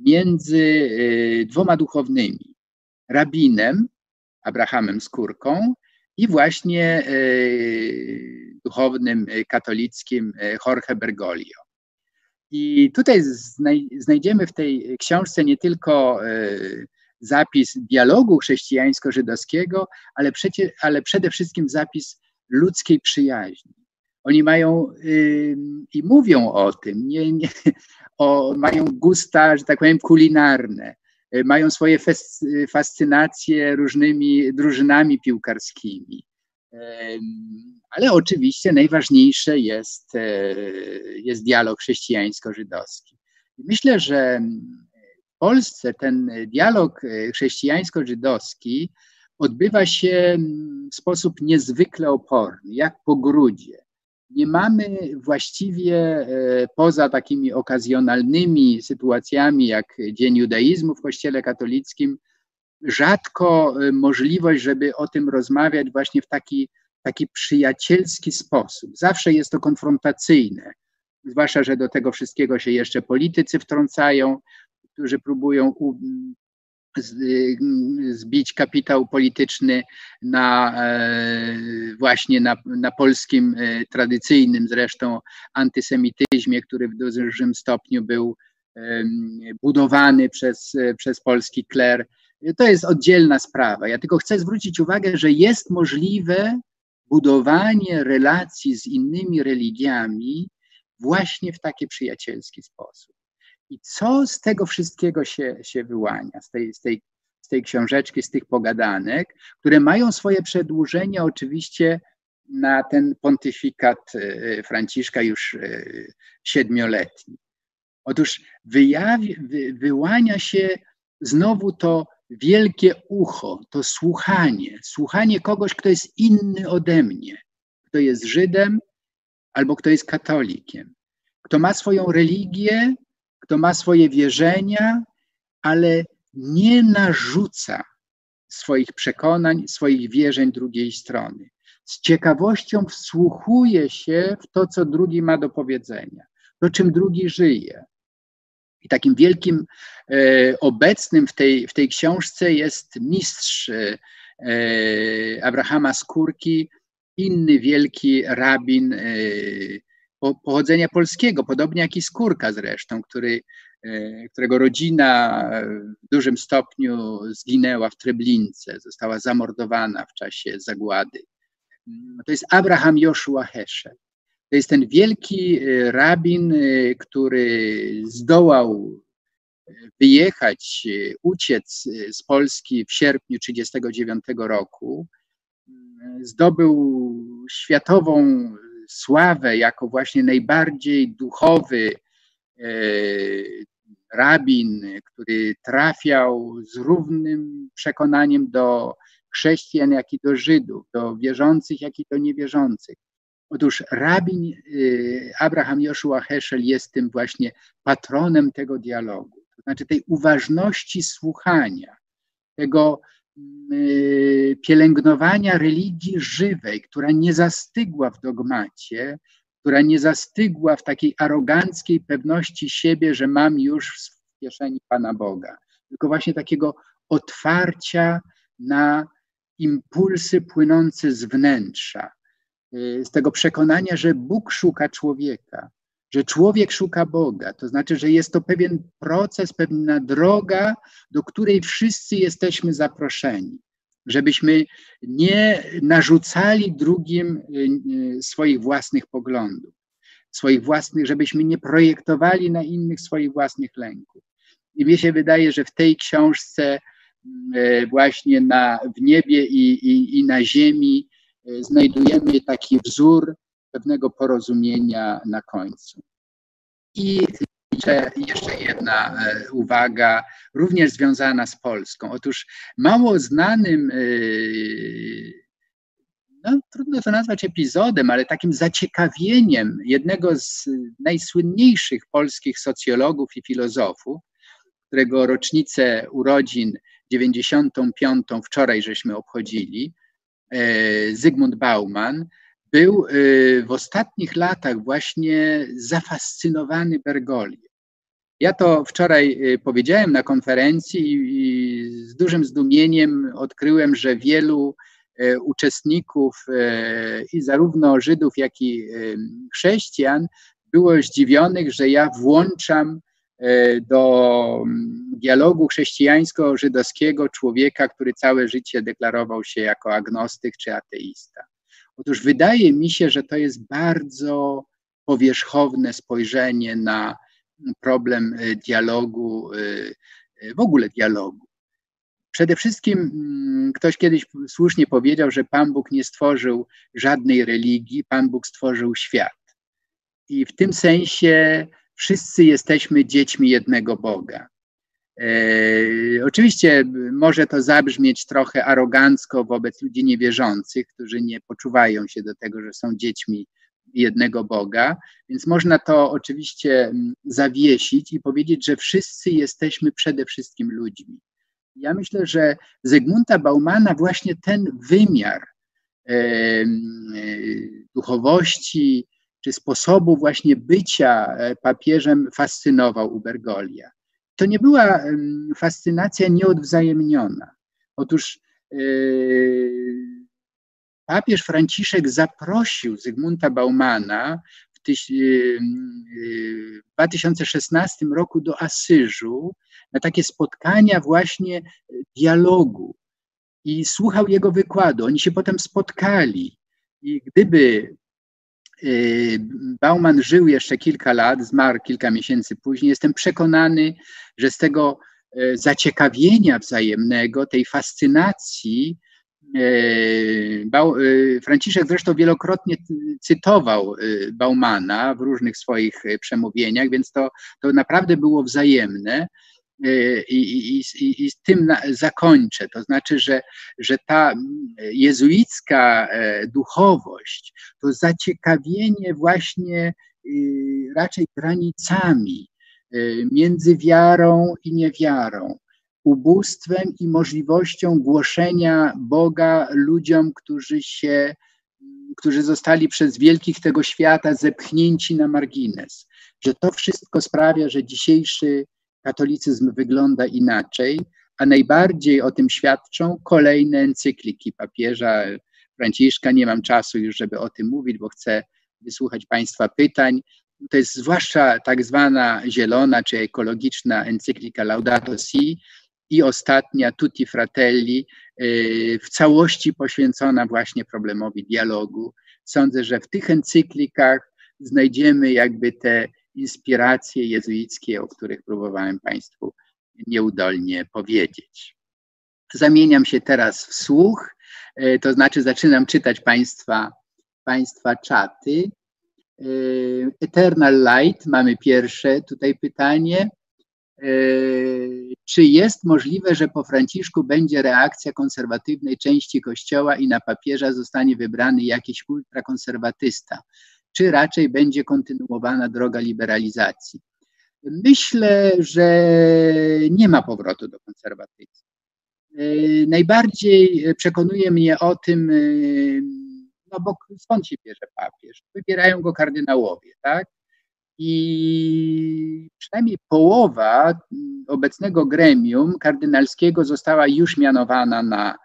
między dwoma duchownymi, rabinem Abrahamem Skórką i właśnie e, duchownym e, katolickim e, Jorge Bergoglio. I tutaj znajdziemy w tej książce nie tylko zapis dialogu chrześcijańsko-żydowskiego, ale, ale przede wszystkim zapis ludzkiej przyjaźni. Oni mają i mówią o tym, nie, nie, o, mają gusta, że tak powiem, kulinarne, mają swoje fascynacje różnymi drużynami piłkarskimi. Ale oczywiście najważniejsze jest, e, jest dialog chrześcijańsko-żydowski. Myślę, że w Polsce ten dialog e, chrześcijańsko-żydowski odbywa się w sposób niezwykle oporny, jak po grudzie. Nie mamy właściwie e, poza takimi okazjonalnymi sytuacjami jak Dzień Judaizmu w Kościele katolickim, rzadko e, możliwość, żeby o tym rozmawiać właśnie w taki, taki przyjacielski sposób. Zawsze jest to konfrontacyjne, zwłaszcza, że do tego wszystkiego się jeszcze politycy wtrącają, którzy próbują zbić kapitał polityczny na e, właśnie na, na polskim e, tradycyjnym zresztą antysemityzmie, który w dużym stopniu był budowany przez, przez polski kler. To jest oddzielna sprawa. Ja tylko chcę zwrócić uwagę, że jest możliwe budowanie relacji z innymi religiami właśnie w taki przyjacielski sposób. I co z tego wszystkiego się, się wyłania, z tej, z, tej, z tej książeczki, z tych pogadanek, które mają swoje przedłużenie oczywiście na ten pontyfikat e, Franciszka już e, siedmioletni. Otóż wyjawi, wy, wyłania się znowu to wielkie ucho, to słuchanie, słuchanie kogoś, kto jest inny ode mnie, kto jest Żydem albo kto jest katolikiem, kto ma swoją religię, kto ma swoje wierzenia, ale nie narzuca swoich przekonań, swoich wierzeń drugiej strony. Z ciekawością wsłuchuje się w to, co drugi ma do powiedzenia, to czym drugi żyje. I takim wielkim e, obecnym w tej, w tej książce jest mistrz e, Abrahama Skórki, inny wielki rabin e, pochodzenia polskiego, podobnie jak i Skórka zresztą, który, e, którego rodzina w dużym stopniu zginęła w Treblince, została zamordowana w czasie zagłady. To jest Abraham Joshua Heschel. To jest ten wielki e, rabin, e, który zdołał wyjechać, uciec z Polski w sierpniu 1939 roku. Zdobył światową sławę jako właśnie najbardziej duchowy e, rabin, który trafiał z równym przekonaniem do chrześcijan, jak i do Żydów, do wierzących, jak i do niewierzących. Otóż rabin e, Abraham Joshua Heschel jest tym właśnie patronem tego dialogu, to znaczy tej uważności słuchania, tego pielęgnowania religii żywej, która nie zastygła w dogmacie, która nie zastygła w takiej aroganckiej pewności siebie, że mam już w kieszeni Pana Boga, tylko właśnie takiego otwarcia na impulsy płynące z wnętrza, y, z tego przekonania, że Bóg szuka człowieka, że człowiek szuka Boga. To znaczy, że jest to pewien proces, pewna droga, do której wszyscy jesteśmy zaproszeni. Żebyśmy nie narzucali drugim y, y, swoich własnych poglądów, swoich własnych, żebyśmy nie projektowali na innych swoich własnych lęków. I mi się wydaje, że w tej książce y, właśnie na, w niebie i, i, i na ziemi znajdujemy taki wzór pewnego porozumienia na końcu. I jeszcze jedna e, uwaga, również związana z Polską. Otóż mało znanym, e, no, trudno to nazwać epizodem, ale takim zaciekawieniem jednego z najsłynniejszych polskich socjologów i filozofów, którego rocznicę urodzin 95. wczoraj żeśmy obchodzili, e, Zygmunt Bauman, był y, w ostatnich latach właśnie zafascynowany Bergolią. Ja to wczoraj y, powiedziałem na konferencji i z dużym zdumieniem odkryłem, że wielu y, uczestników i zarówno Żydów, jak i chrześcijan było zdziwionych, że ja włączam do mm, dialogu chrześcijańsko-żydowskiego człowieka, który całe życie deklarował się jako agnostyk czy ateista. Otóż wydaje mi się, że to jest bardzo powierzchowne spojrzenie na problem y, dialogu, y, y, w ogóle dialogu. Przede wszystkim mm, ktoś kiedyś słusznie powiedział, że Pan Bóg nie stworzył żadnej religii, Pan Bóg stworzył świat. I w tym sensie wszyscy jesteśmy dziećmi jednego Boga. E, oczywiście może to zabrzmieć trochę arogancko wobec ludzi niewierzących, którzy nie poczuwają się do tego, że są dziećmi jednego Boga, więc można to oczywiście mm, zawiesić i powiedzieć, że wszyscy jesteśmy przede wszystkim ludźmi. Ja myślę, że Zygmunta Baumana właśnie ten wymiar e, duchowości czy sposobu właśnie bycia e, papieżem fascynował Ubergolia. To nie była fascynacja nieodwzajemniona. Otóż e, papież Franciszek zaprosił Zygmunta Baumana w 2016 roku do Asyżu na takie spotkania właśnie dialogu i słuchał jego wykładu. Oni się potem spotkali. I gdyby Bauman żył jeszcze kilka lat, zmarł kilka miesięcy później, jestem przekonany, że z tego y, zaciekawienia wzajemnego, tej fascynacji, y, Franciszek zresztą wielokrotnie cytował Baumana w różnych swoich przemówieniach, więc to, to naprawdę było wzajemne. Y, I, i, i, z tym zakończę. To znaczy, że, że ta jezuicka e, duchowość to zaciekawienie właśnie y, raczej granicami y, między wiarą i niewiarą, ubóstwem i możliwością głoszenia Boga ludziom, którzy się którzy zostali przez wielkich tego świata zepchnięci na margines. Że to wszystko sprawia, że dzisiejszy katolicyzm wygląda inaczej, a najbardziej o tym świadczą kolejne encykliki papieża Franciszka. Nie mam czasu już, żeby o tym mówić, bo chcę wysłuchać Państwa pytań. To jest zwłaszcza tak zwana zielona czy ekologiczna encyklika Laudato Si i ostatnia Tutti Fratelli, y, w całości poświęcona właśnie problemowi dialogu. Sądzę, że w tych encyklikach znajdziemy jakby te inspiracje jezuickie, o których próbowałem Państwu nieudolnie powiedzieć. Zamieniam się teraz w słuch, e, to znaczy zaczynam czytać Państwa, państwa czaty. E, Eternal Light, mamy pierwsze tutaj pytanie. E, czy jest możliwe, że po Franciszku będzie reakcja konserwatywnej części Kościoła i na papieża zostanie wybrany jakiś ultrakonserwatysta? Czy raczej będzie kontynuowana droga liberalizacji. Myślę, że nie ma powrotu do konserwatyzmu. E, najbardziej przekonuje mnie o tym, e, no bo skąd się bierze papież? Wybierają go kardynałowie, tak? I przynajmniej połowa obecnego gremium kardynalskiego została już mianowana na,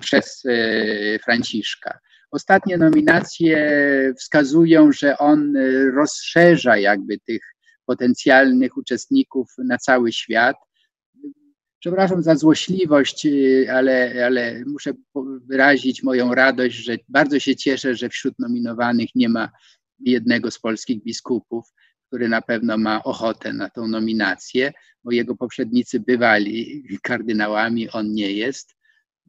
przez e, Franciszka. Ostatnie nominacje wskazują, że on y, rozszerza jakby tych potencjalnych uczestników na cały świat. Przepraszam za złośliwość, y, ale, ale muszę wyrazić moją radość, że bardzo się cieszę, że wśród nominowanych nie ma jednego z polskich biskupów, który na pewno ma ochotę na tą nominację, bo jego poprzednicy bywali kardynałami, on nie jest.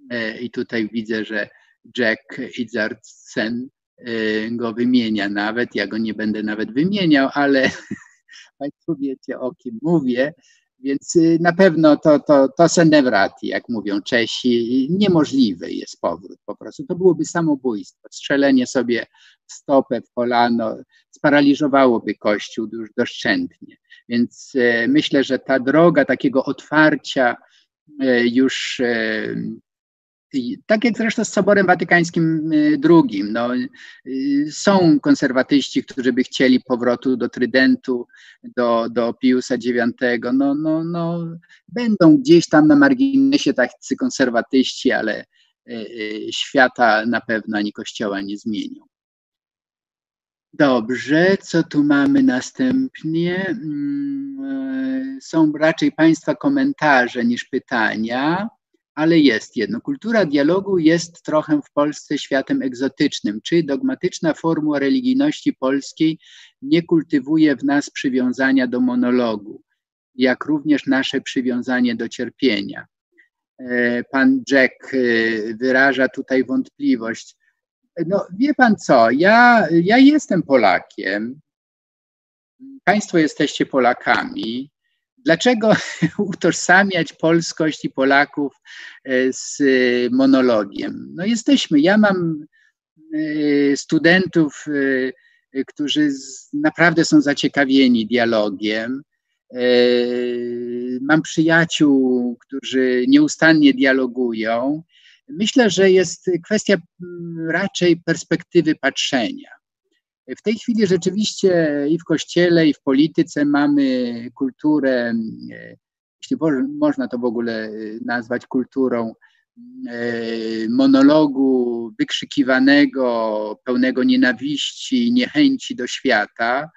E, I tutaj widzę, że Jack Idzardsen y, go wymienia nawet. Ja go nie będę nawet wymieniał, ale Państwo wiecie o kim mówię. Więc y, na pewno to, to, to senewrati, jak mówią Czesi, niemożliwy jest powrót po prostu. To byłoby samobójstwo. Strzelenie sobie w stopę, w kolano sparaliżowałoby Kościół już doszczętnie. Więc y, myślę, że ta droga takiego otwarcia już tak jak zresztą z Soborem Watykańskim II. Y, no, y, są konserwatyści, którzy by chcieli powrotu do Trydentu, do, do Piusa IX. No, no, no, będą gdzieś tam na marginesie tacy konserwatyści, ale y, świata na pewno ani kościoła nie zmienią. Dobrze, co tu mamy następnie? Mm, są raczej Państwa komentarze niż pytania ale jest jedno. Kultura dialogu jest trochę w Polsce światem egzotycznym. Czy dogmatyczna formuła religijności polskiej nie kultywuje w nas przywiązania do monologu, jak również nasze przywiązanie do cierpienia? E, pan Jack e, wyraża tutaj wątpliwość. No, wie pan co, ja, ja jestem Polakiem, Państwo jesteście Polakami. Dlaczego utożsamiać polskość i Polaków e, z e, monologiem? No jesteśmy. Ja mam e, studentów którzy naprawdę są zaciekawieni dialogiem. Mam przyjaciół, którzy nieustannie dialogują. Myślę, że jest kwestia raczej perspektywy patrzenia. W tej chwili rzeczywiście i w kościele, i w polityce mamy kulturę, jeśli można to w ogóle nazwać kulturą, monologu wykrzykiwanego, pełnego nienawiści, niechęci do świata.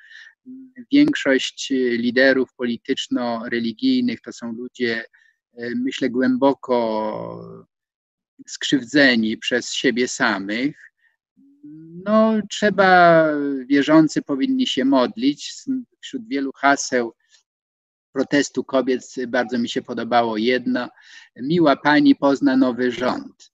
Większość liderów polityczno-religijnych to są ludzie, myślę, głęboko skrzywdzeni przez siebie samych no, trzeba, wierzący powinni się modlić. Wśród wielu haseł protestu kobiet bardzo mi się podobało jedno. Miła pani pozna nowy rząd.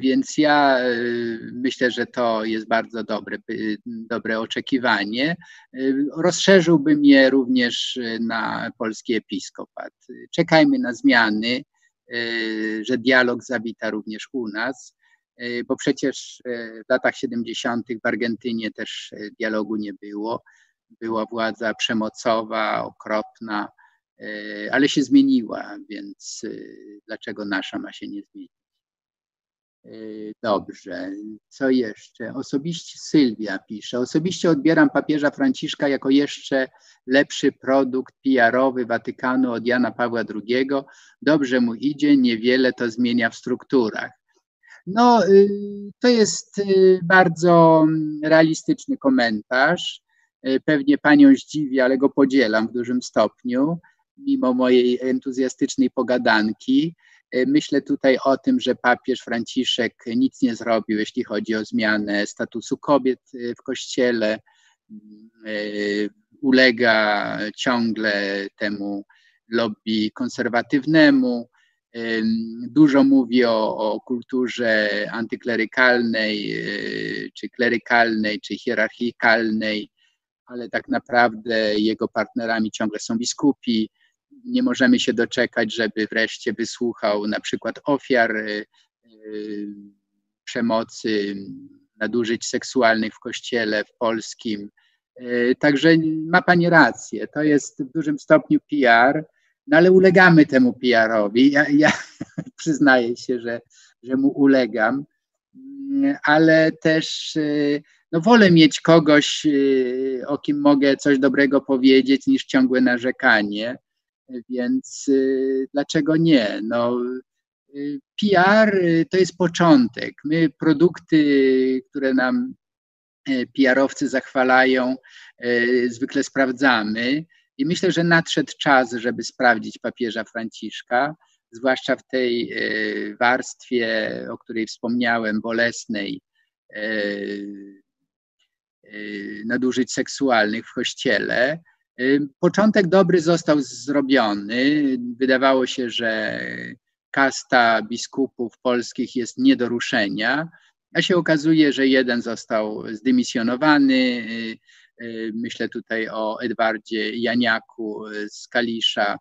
Więc ja y, myślę, że to jest bardzo dobre, y, dobre oczekiwanie. Y, rozszerzyłbym je również na polski episkopat. Czekajmy na zmiany, że dialog zawita również u nas. E, bo przecież e, w latach 70. w Argentynie też e, dialogu nie było. Była władza przemocowa, okropna, ale się zmieniła, więc dlaczego nasza ma się nie zmienić? Dobrze, co jeszcze? Osobiście Sylwia pisze. Osobiście odbieram papieża Franciszka jako jeszcze lepszy produkt PR-owy Watykanu od Jana Pawła II. Dobrze mu idzie, niewiele to zmienia w strukturach. No, y, to jest y, bardzo mm, realistyczny komentarz. Y, pewnie panią zdziwi, ale go podzielam w dużym stopniu, mimo mojej entuzjastycznej pogadanki. Myślę tutaj o tym, że papież Franciszek nic nie zrobił, jeśli chodzi o zmianę statusu kobiet w kościele. Ulega ciągle temu lobby konserwatywnemu. Dużo mówi o, o kulturze antyklerykalnej, e, czy klerykalnej, czy hierarchikalnej, ale tak naprawdę jego partnerami ciągle są biskupi. Nie możemy się doczekać, żeby wreszcie wysłuchał na przykład ofiar e, e, przemocy, nadużyć seksualnych w kościele w polskim. Także ma Pani rację, to jest w dużym stopniu PR no ale ulegamy temu PR-owi. Ja, ja przyznaję się, że, że mu ulegam, ale też y, no, wolę mieć kogoś, y, o kim mogę coś dobrego powiedzieć, niż ciągłe narzekanie. Więc y, dlaczego nie? No, PR to jest początek. My produkty, które nam PR-owcy zachwalają, zwykle sprawdzamy. I myślę, że nadszedł czas, żeby sprawdzić papieża Franciszka, zwłaszcza w tej e, warstwie, o której wspomniałem, bolesnej, e, e, nadużyć seksualnych w kościele. Początek dobry został zrobiony. Wydawało się, że kasta biskupów polskich jest nie do ruszenia, a się okazuje, że jeden został zdymisjonowany, myślę tutaj o Edwardzie Janiaku y, z Kalisza.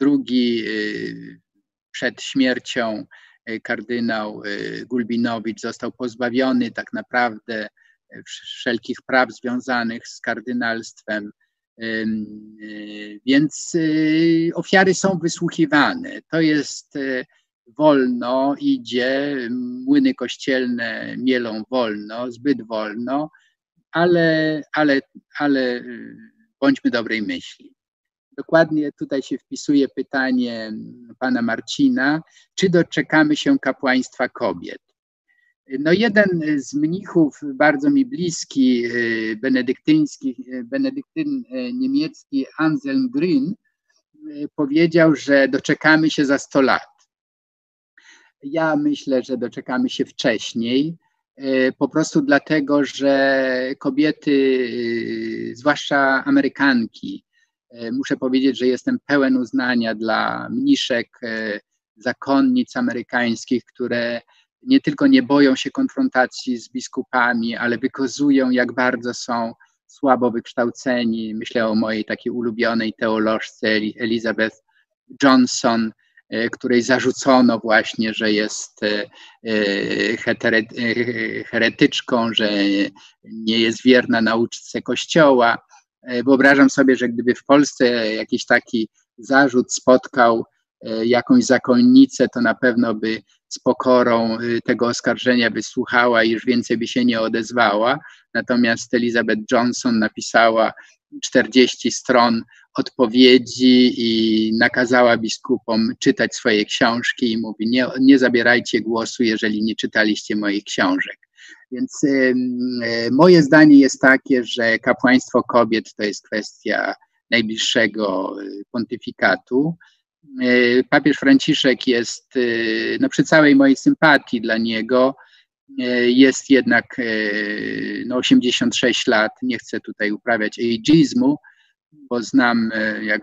Drugi y, przed śmiercią kardynał Gulbinowicz został pozbawiony tak naprawdę wszelkich praw związanych z kardynalstwem. Więc ofiary są wysłuchiwane. To jest wolno, idzie, młyny kościelne mielą wolno, zbyt wolno ale, ale, ale y, bądźmy dobrej myśli. Dokładnie tutaj się wpisuje pytanie pana Marcina, czy doczekamy się kapłaństwa kobiet? No jeden z mnichów bardzo mi bliski, y, benedyktyński, y, benedyktyn niemiecki Anselm Grün powiedział, że doczekamy się za 100 lat. Ja myślę, że doczekamy się wcześniej, po prostu dlatego, że kobiety, e, zwłaszcza Amerykanki, e, muszę powiedzieć, że jestem pełen uznania dla mniszek, zakonnic amerykańskich, które nie tylko nie boją się konfrontacji z biskupami, ale wykazują, jak bardzo są słabo wykształceni. Myślę o mojej takiej ulubionej teolożce Elizabeth Johnson, której zarzucono właśnie, że jest heretyczką, że nie jest wierna nauczce Kościoła. Wyobrażam sobie, że gdyby w Polsce jakiś taki zarzut spotkał jakąś zakonnicę, to na pewno by z pokorą tego oskarżenia wysłuchała i już więcej by się nie odezwała. Natomiast Elizabeth Johnson napisała 40 stron odpowiedzi i nakazała biskupom czytać swoje książki i mówi: Nie, nie zabierajcie głosu, jeżeli nie czytaliście moich książek. Więc y, y, moje zdanie jest takie, że kapłaństwo kobiet to jest kwestia najbliższego y, pontyfikatu. E, papież Franciszek jest, e, no przy całej mojej sympatii dla niego, e, jest jednak no 86 lat, nie chcę tutaj uprawiać ageizmu, bo znam, jak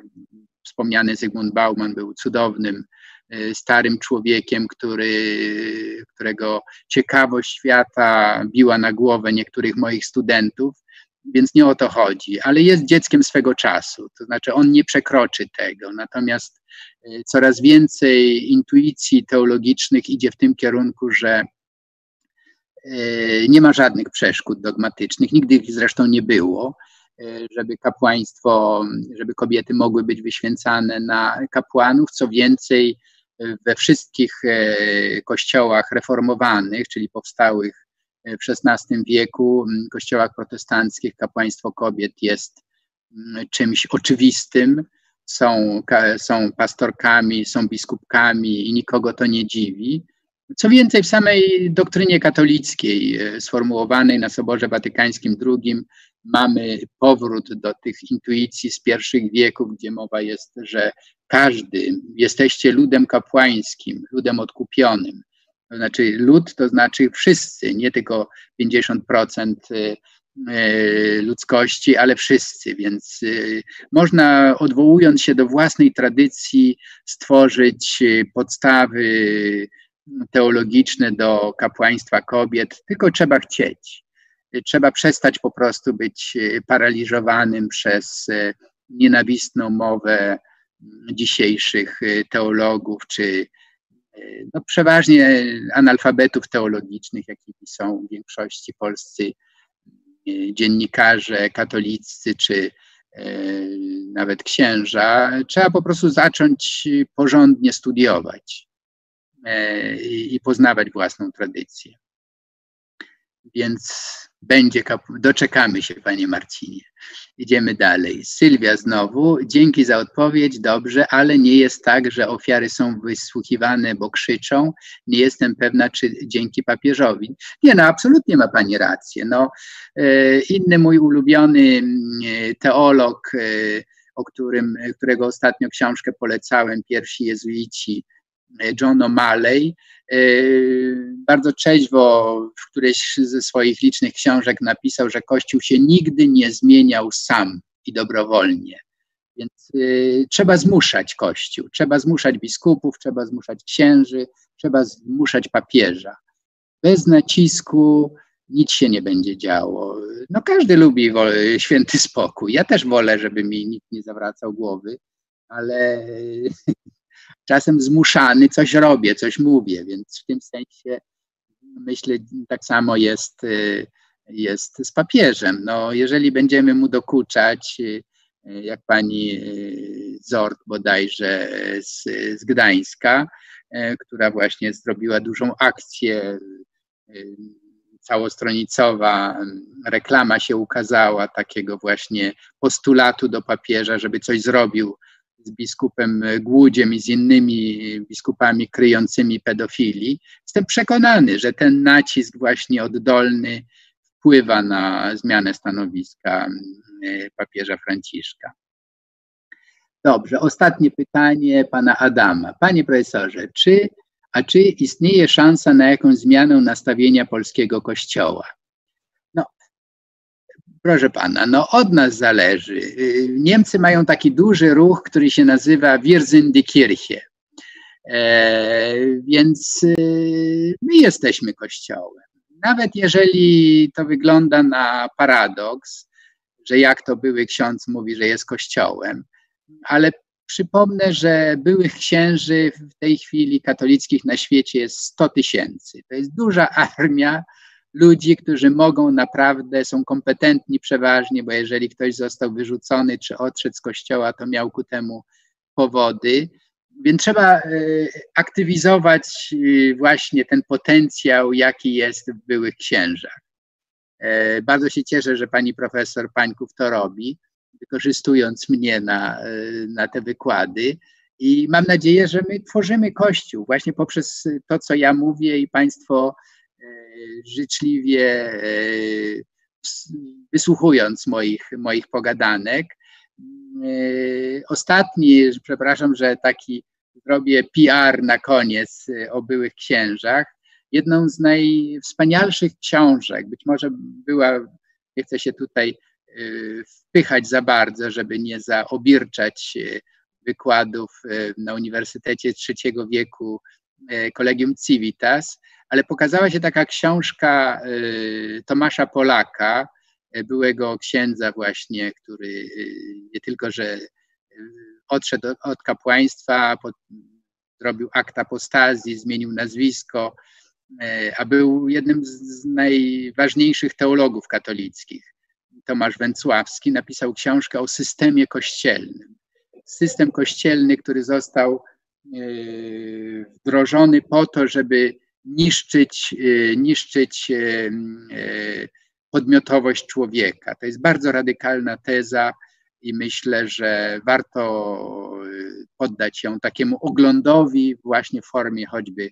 wspomniany Zygmunt Bauman był cudownym, starym człowiekiem, który, którego ciekawość świata biła na głowę niektórych moich studentów, więc nie o to chodzi, ale jest dzieckiem swego czasu, to znaczy on nie przekroczy tego, natomiast e, coraz więcej intuicji teologicznych idzie w tym kierunku, że e, nie ma żadnych przeszkód dogmatycznych, nigdy ich zresztą nie było, e, żeby kapłaństwo, żeby kobiety mogły być wyświęcane na kapłanów, co więcej, we wszystkich kościołach reformowanych, czyli powstałych w XVI wieku kościołach protestanckich kapłaństwo kobiet jest czymś oczywistym. Są, są pastorkami, są biskupkami i nikogo to nie dziwi. Co więcej, w samej doktrynie katolickiej e, sformułowanej na Soborze Watykańskim II mamy powrót do tych intuicji z pierwszych wieków, gdzie mowa jest, że każdy, jesteście ludem kapłańskim, ludem odkupionym, to znaczy lud to znaczy wszyscy, nie tylko 50% y, y, ludzkości, ale wszyscy, więc można odwołując się do własnej tradycji stworzyć podstawy teologiczne do kapłaństwa kobiet, tylko trzeba chcieć. Trzeba przestać po prostu być paraliżowanym przez nienawistną mowę dzisiejszych teologów czy no, przeważnie analfabetów teologicznych, jakimi są w większości polscy e, dziennikarze katolicy czy e, nawet księża, trzeba po prostu zacząć porządnie studiować e, i poznawać własną tradycję. Więc będzie, doczekamy się, panie Marcinie. Idziemy dalej. Sylwia znowu, dzięki za odpowiedź, dobrze, ale nie jest tak, że ofiary są wysłuchiwane, bo krzyczą. Nie jestem pewna, czy dzięki papieżowi. Nie, no absolutnie ma pani rację. No, e, inny mój ulubiony mm, teolog, e, o którym, którego ostatnio książkę polecałem, pierwsi jezuici, John O'Malley, bardzo trzeźwo w którejś ze swoich licznych książek napisał, że Kościół się nigdy nie zmieniał sam i dobrowolnie. Więc y, trzeba zmuszać Kościół, trzeba zmuszać biskupów, trzeba zmuszać księży, trzeba zmuszać papieża. Bez nacisku nic się nie będzie działo. No każdy lubi święty spokój. Ja też wolę, żeby mi nikt nie zawracał głowy, ale czasem zmuszany coś robię, coś mówię, więc w tym sensie myślę, tak samo jest, y, jest z papieżem. No, jeżeli będziemy mu dokuczać, y, jak pani y, Zord bodajże z, z Gdańska, która właśnie zrobiła dużą akcję całostronicowa, reklama się ukazała takiego właśnie postulatu do papieża, żeby coś zrobił z biskupem Głudziem i z innymi biskupami kryjącymi pedofilii. Jestem przekonany, że ten nacisk właśnie oddolny wpływa na zmianę stanowiska mm, papieża Franciszka. Dobrze, ostatnie pytanie pana Adama. Panie profesorze, czy, a czy istnieje szansa na jakąś zmianę nastawienia polskiego kościoła? Proszę pana, no od nas zależy. Niemcy mają taki duży ruch, który się nazywa Wir sind die Kirche. E, więc e, my jesteśmy kościołem. Nawet jeżeli to wygląda na paradoks, że jak to były ksiądz mówi, że jest kościołem, ale Przypomnę, że byłych księży w tej chwili katolickich na świecie jest 100 tysięcy. To jest duża armia ludzi, którzy mogą naprawdę, są kompetentni przeważnie, bo jeżeli ktoś został wyrzucony czy odszedł z kościoła, to miał ku temu powody. Więc trzeba e, aktywizować e, właśnie ten potencjał, jaki jest w byłych księżach. E, bardzo się cieszę, że pani profesor Pańków to robi, wykorzystując mnie na, na te wykłady. I mam nadzieję, że my tworzymy Kościół właśnie poprzez to, co ja mówię i Państwo życzliwie wysłuchując moich, moich pogadanek. Ostatni, przepraszam, że taki zrobię PR na koniec o byłych księżach. Jedną z najwspanialszych książek, być może była, nie chcę się tutaj wpychać za bardzo, żeby nie zaobirczać wykładów na Uniwersytecie Trzeciego Wieku Kolegium Civitas, ale pokazała się taka książka Tomasza Polaka, byłego księdza właśnie, który nie tylko, że odszedł od kapłaństwa, zrobił akt apostazji, zmienił nazwisko, a był jednym z najważniejszych teologów katolickich. Tomasz Węcławski napisał książkę o systemie kościelnym. System kościelny, który został wdrożony po to, żeby niszczyć, niszczyć podmiotowość człowieka. To jest bardzo radykalna teza i myślę, że warto poddać ją takiemu oglądowi właśnie w formie choćby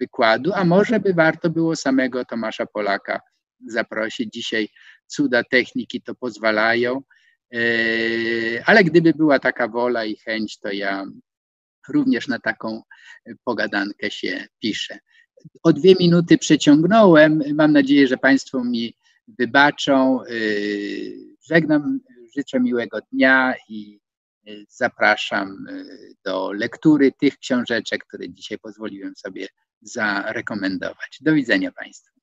wykładu, a może by warto było samego Tomasza Polaka zaprosić. Dzisiaj cuda techniki to pozwalają, ale gdyby była taka wola i chęć, to ja również na taką pogadankę się piszę. O dwie minuty przeciągnąłem. Mam nadzieję, że Państwo mi wybaczą. Żegnam, życzę miłego dnia i zapraszam do lektury tych książeczek, które dzisiaj pozwoliłem sobie zarekomendować. Do widzenia Państwu.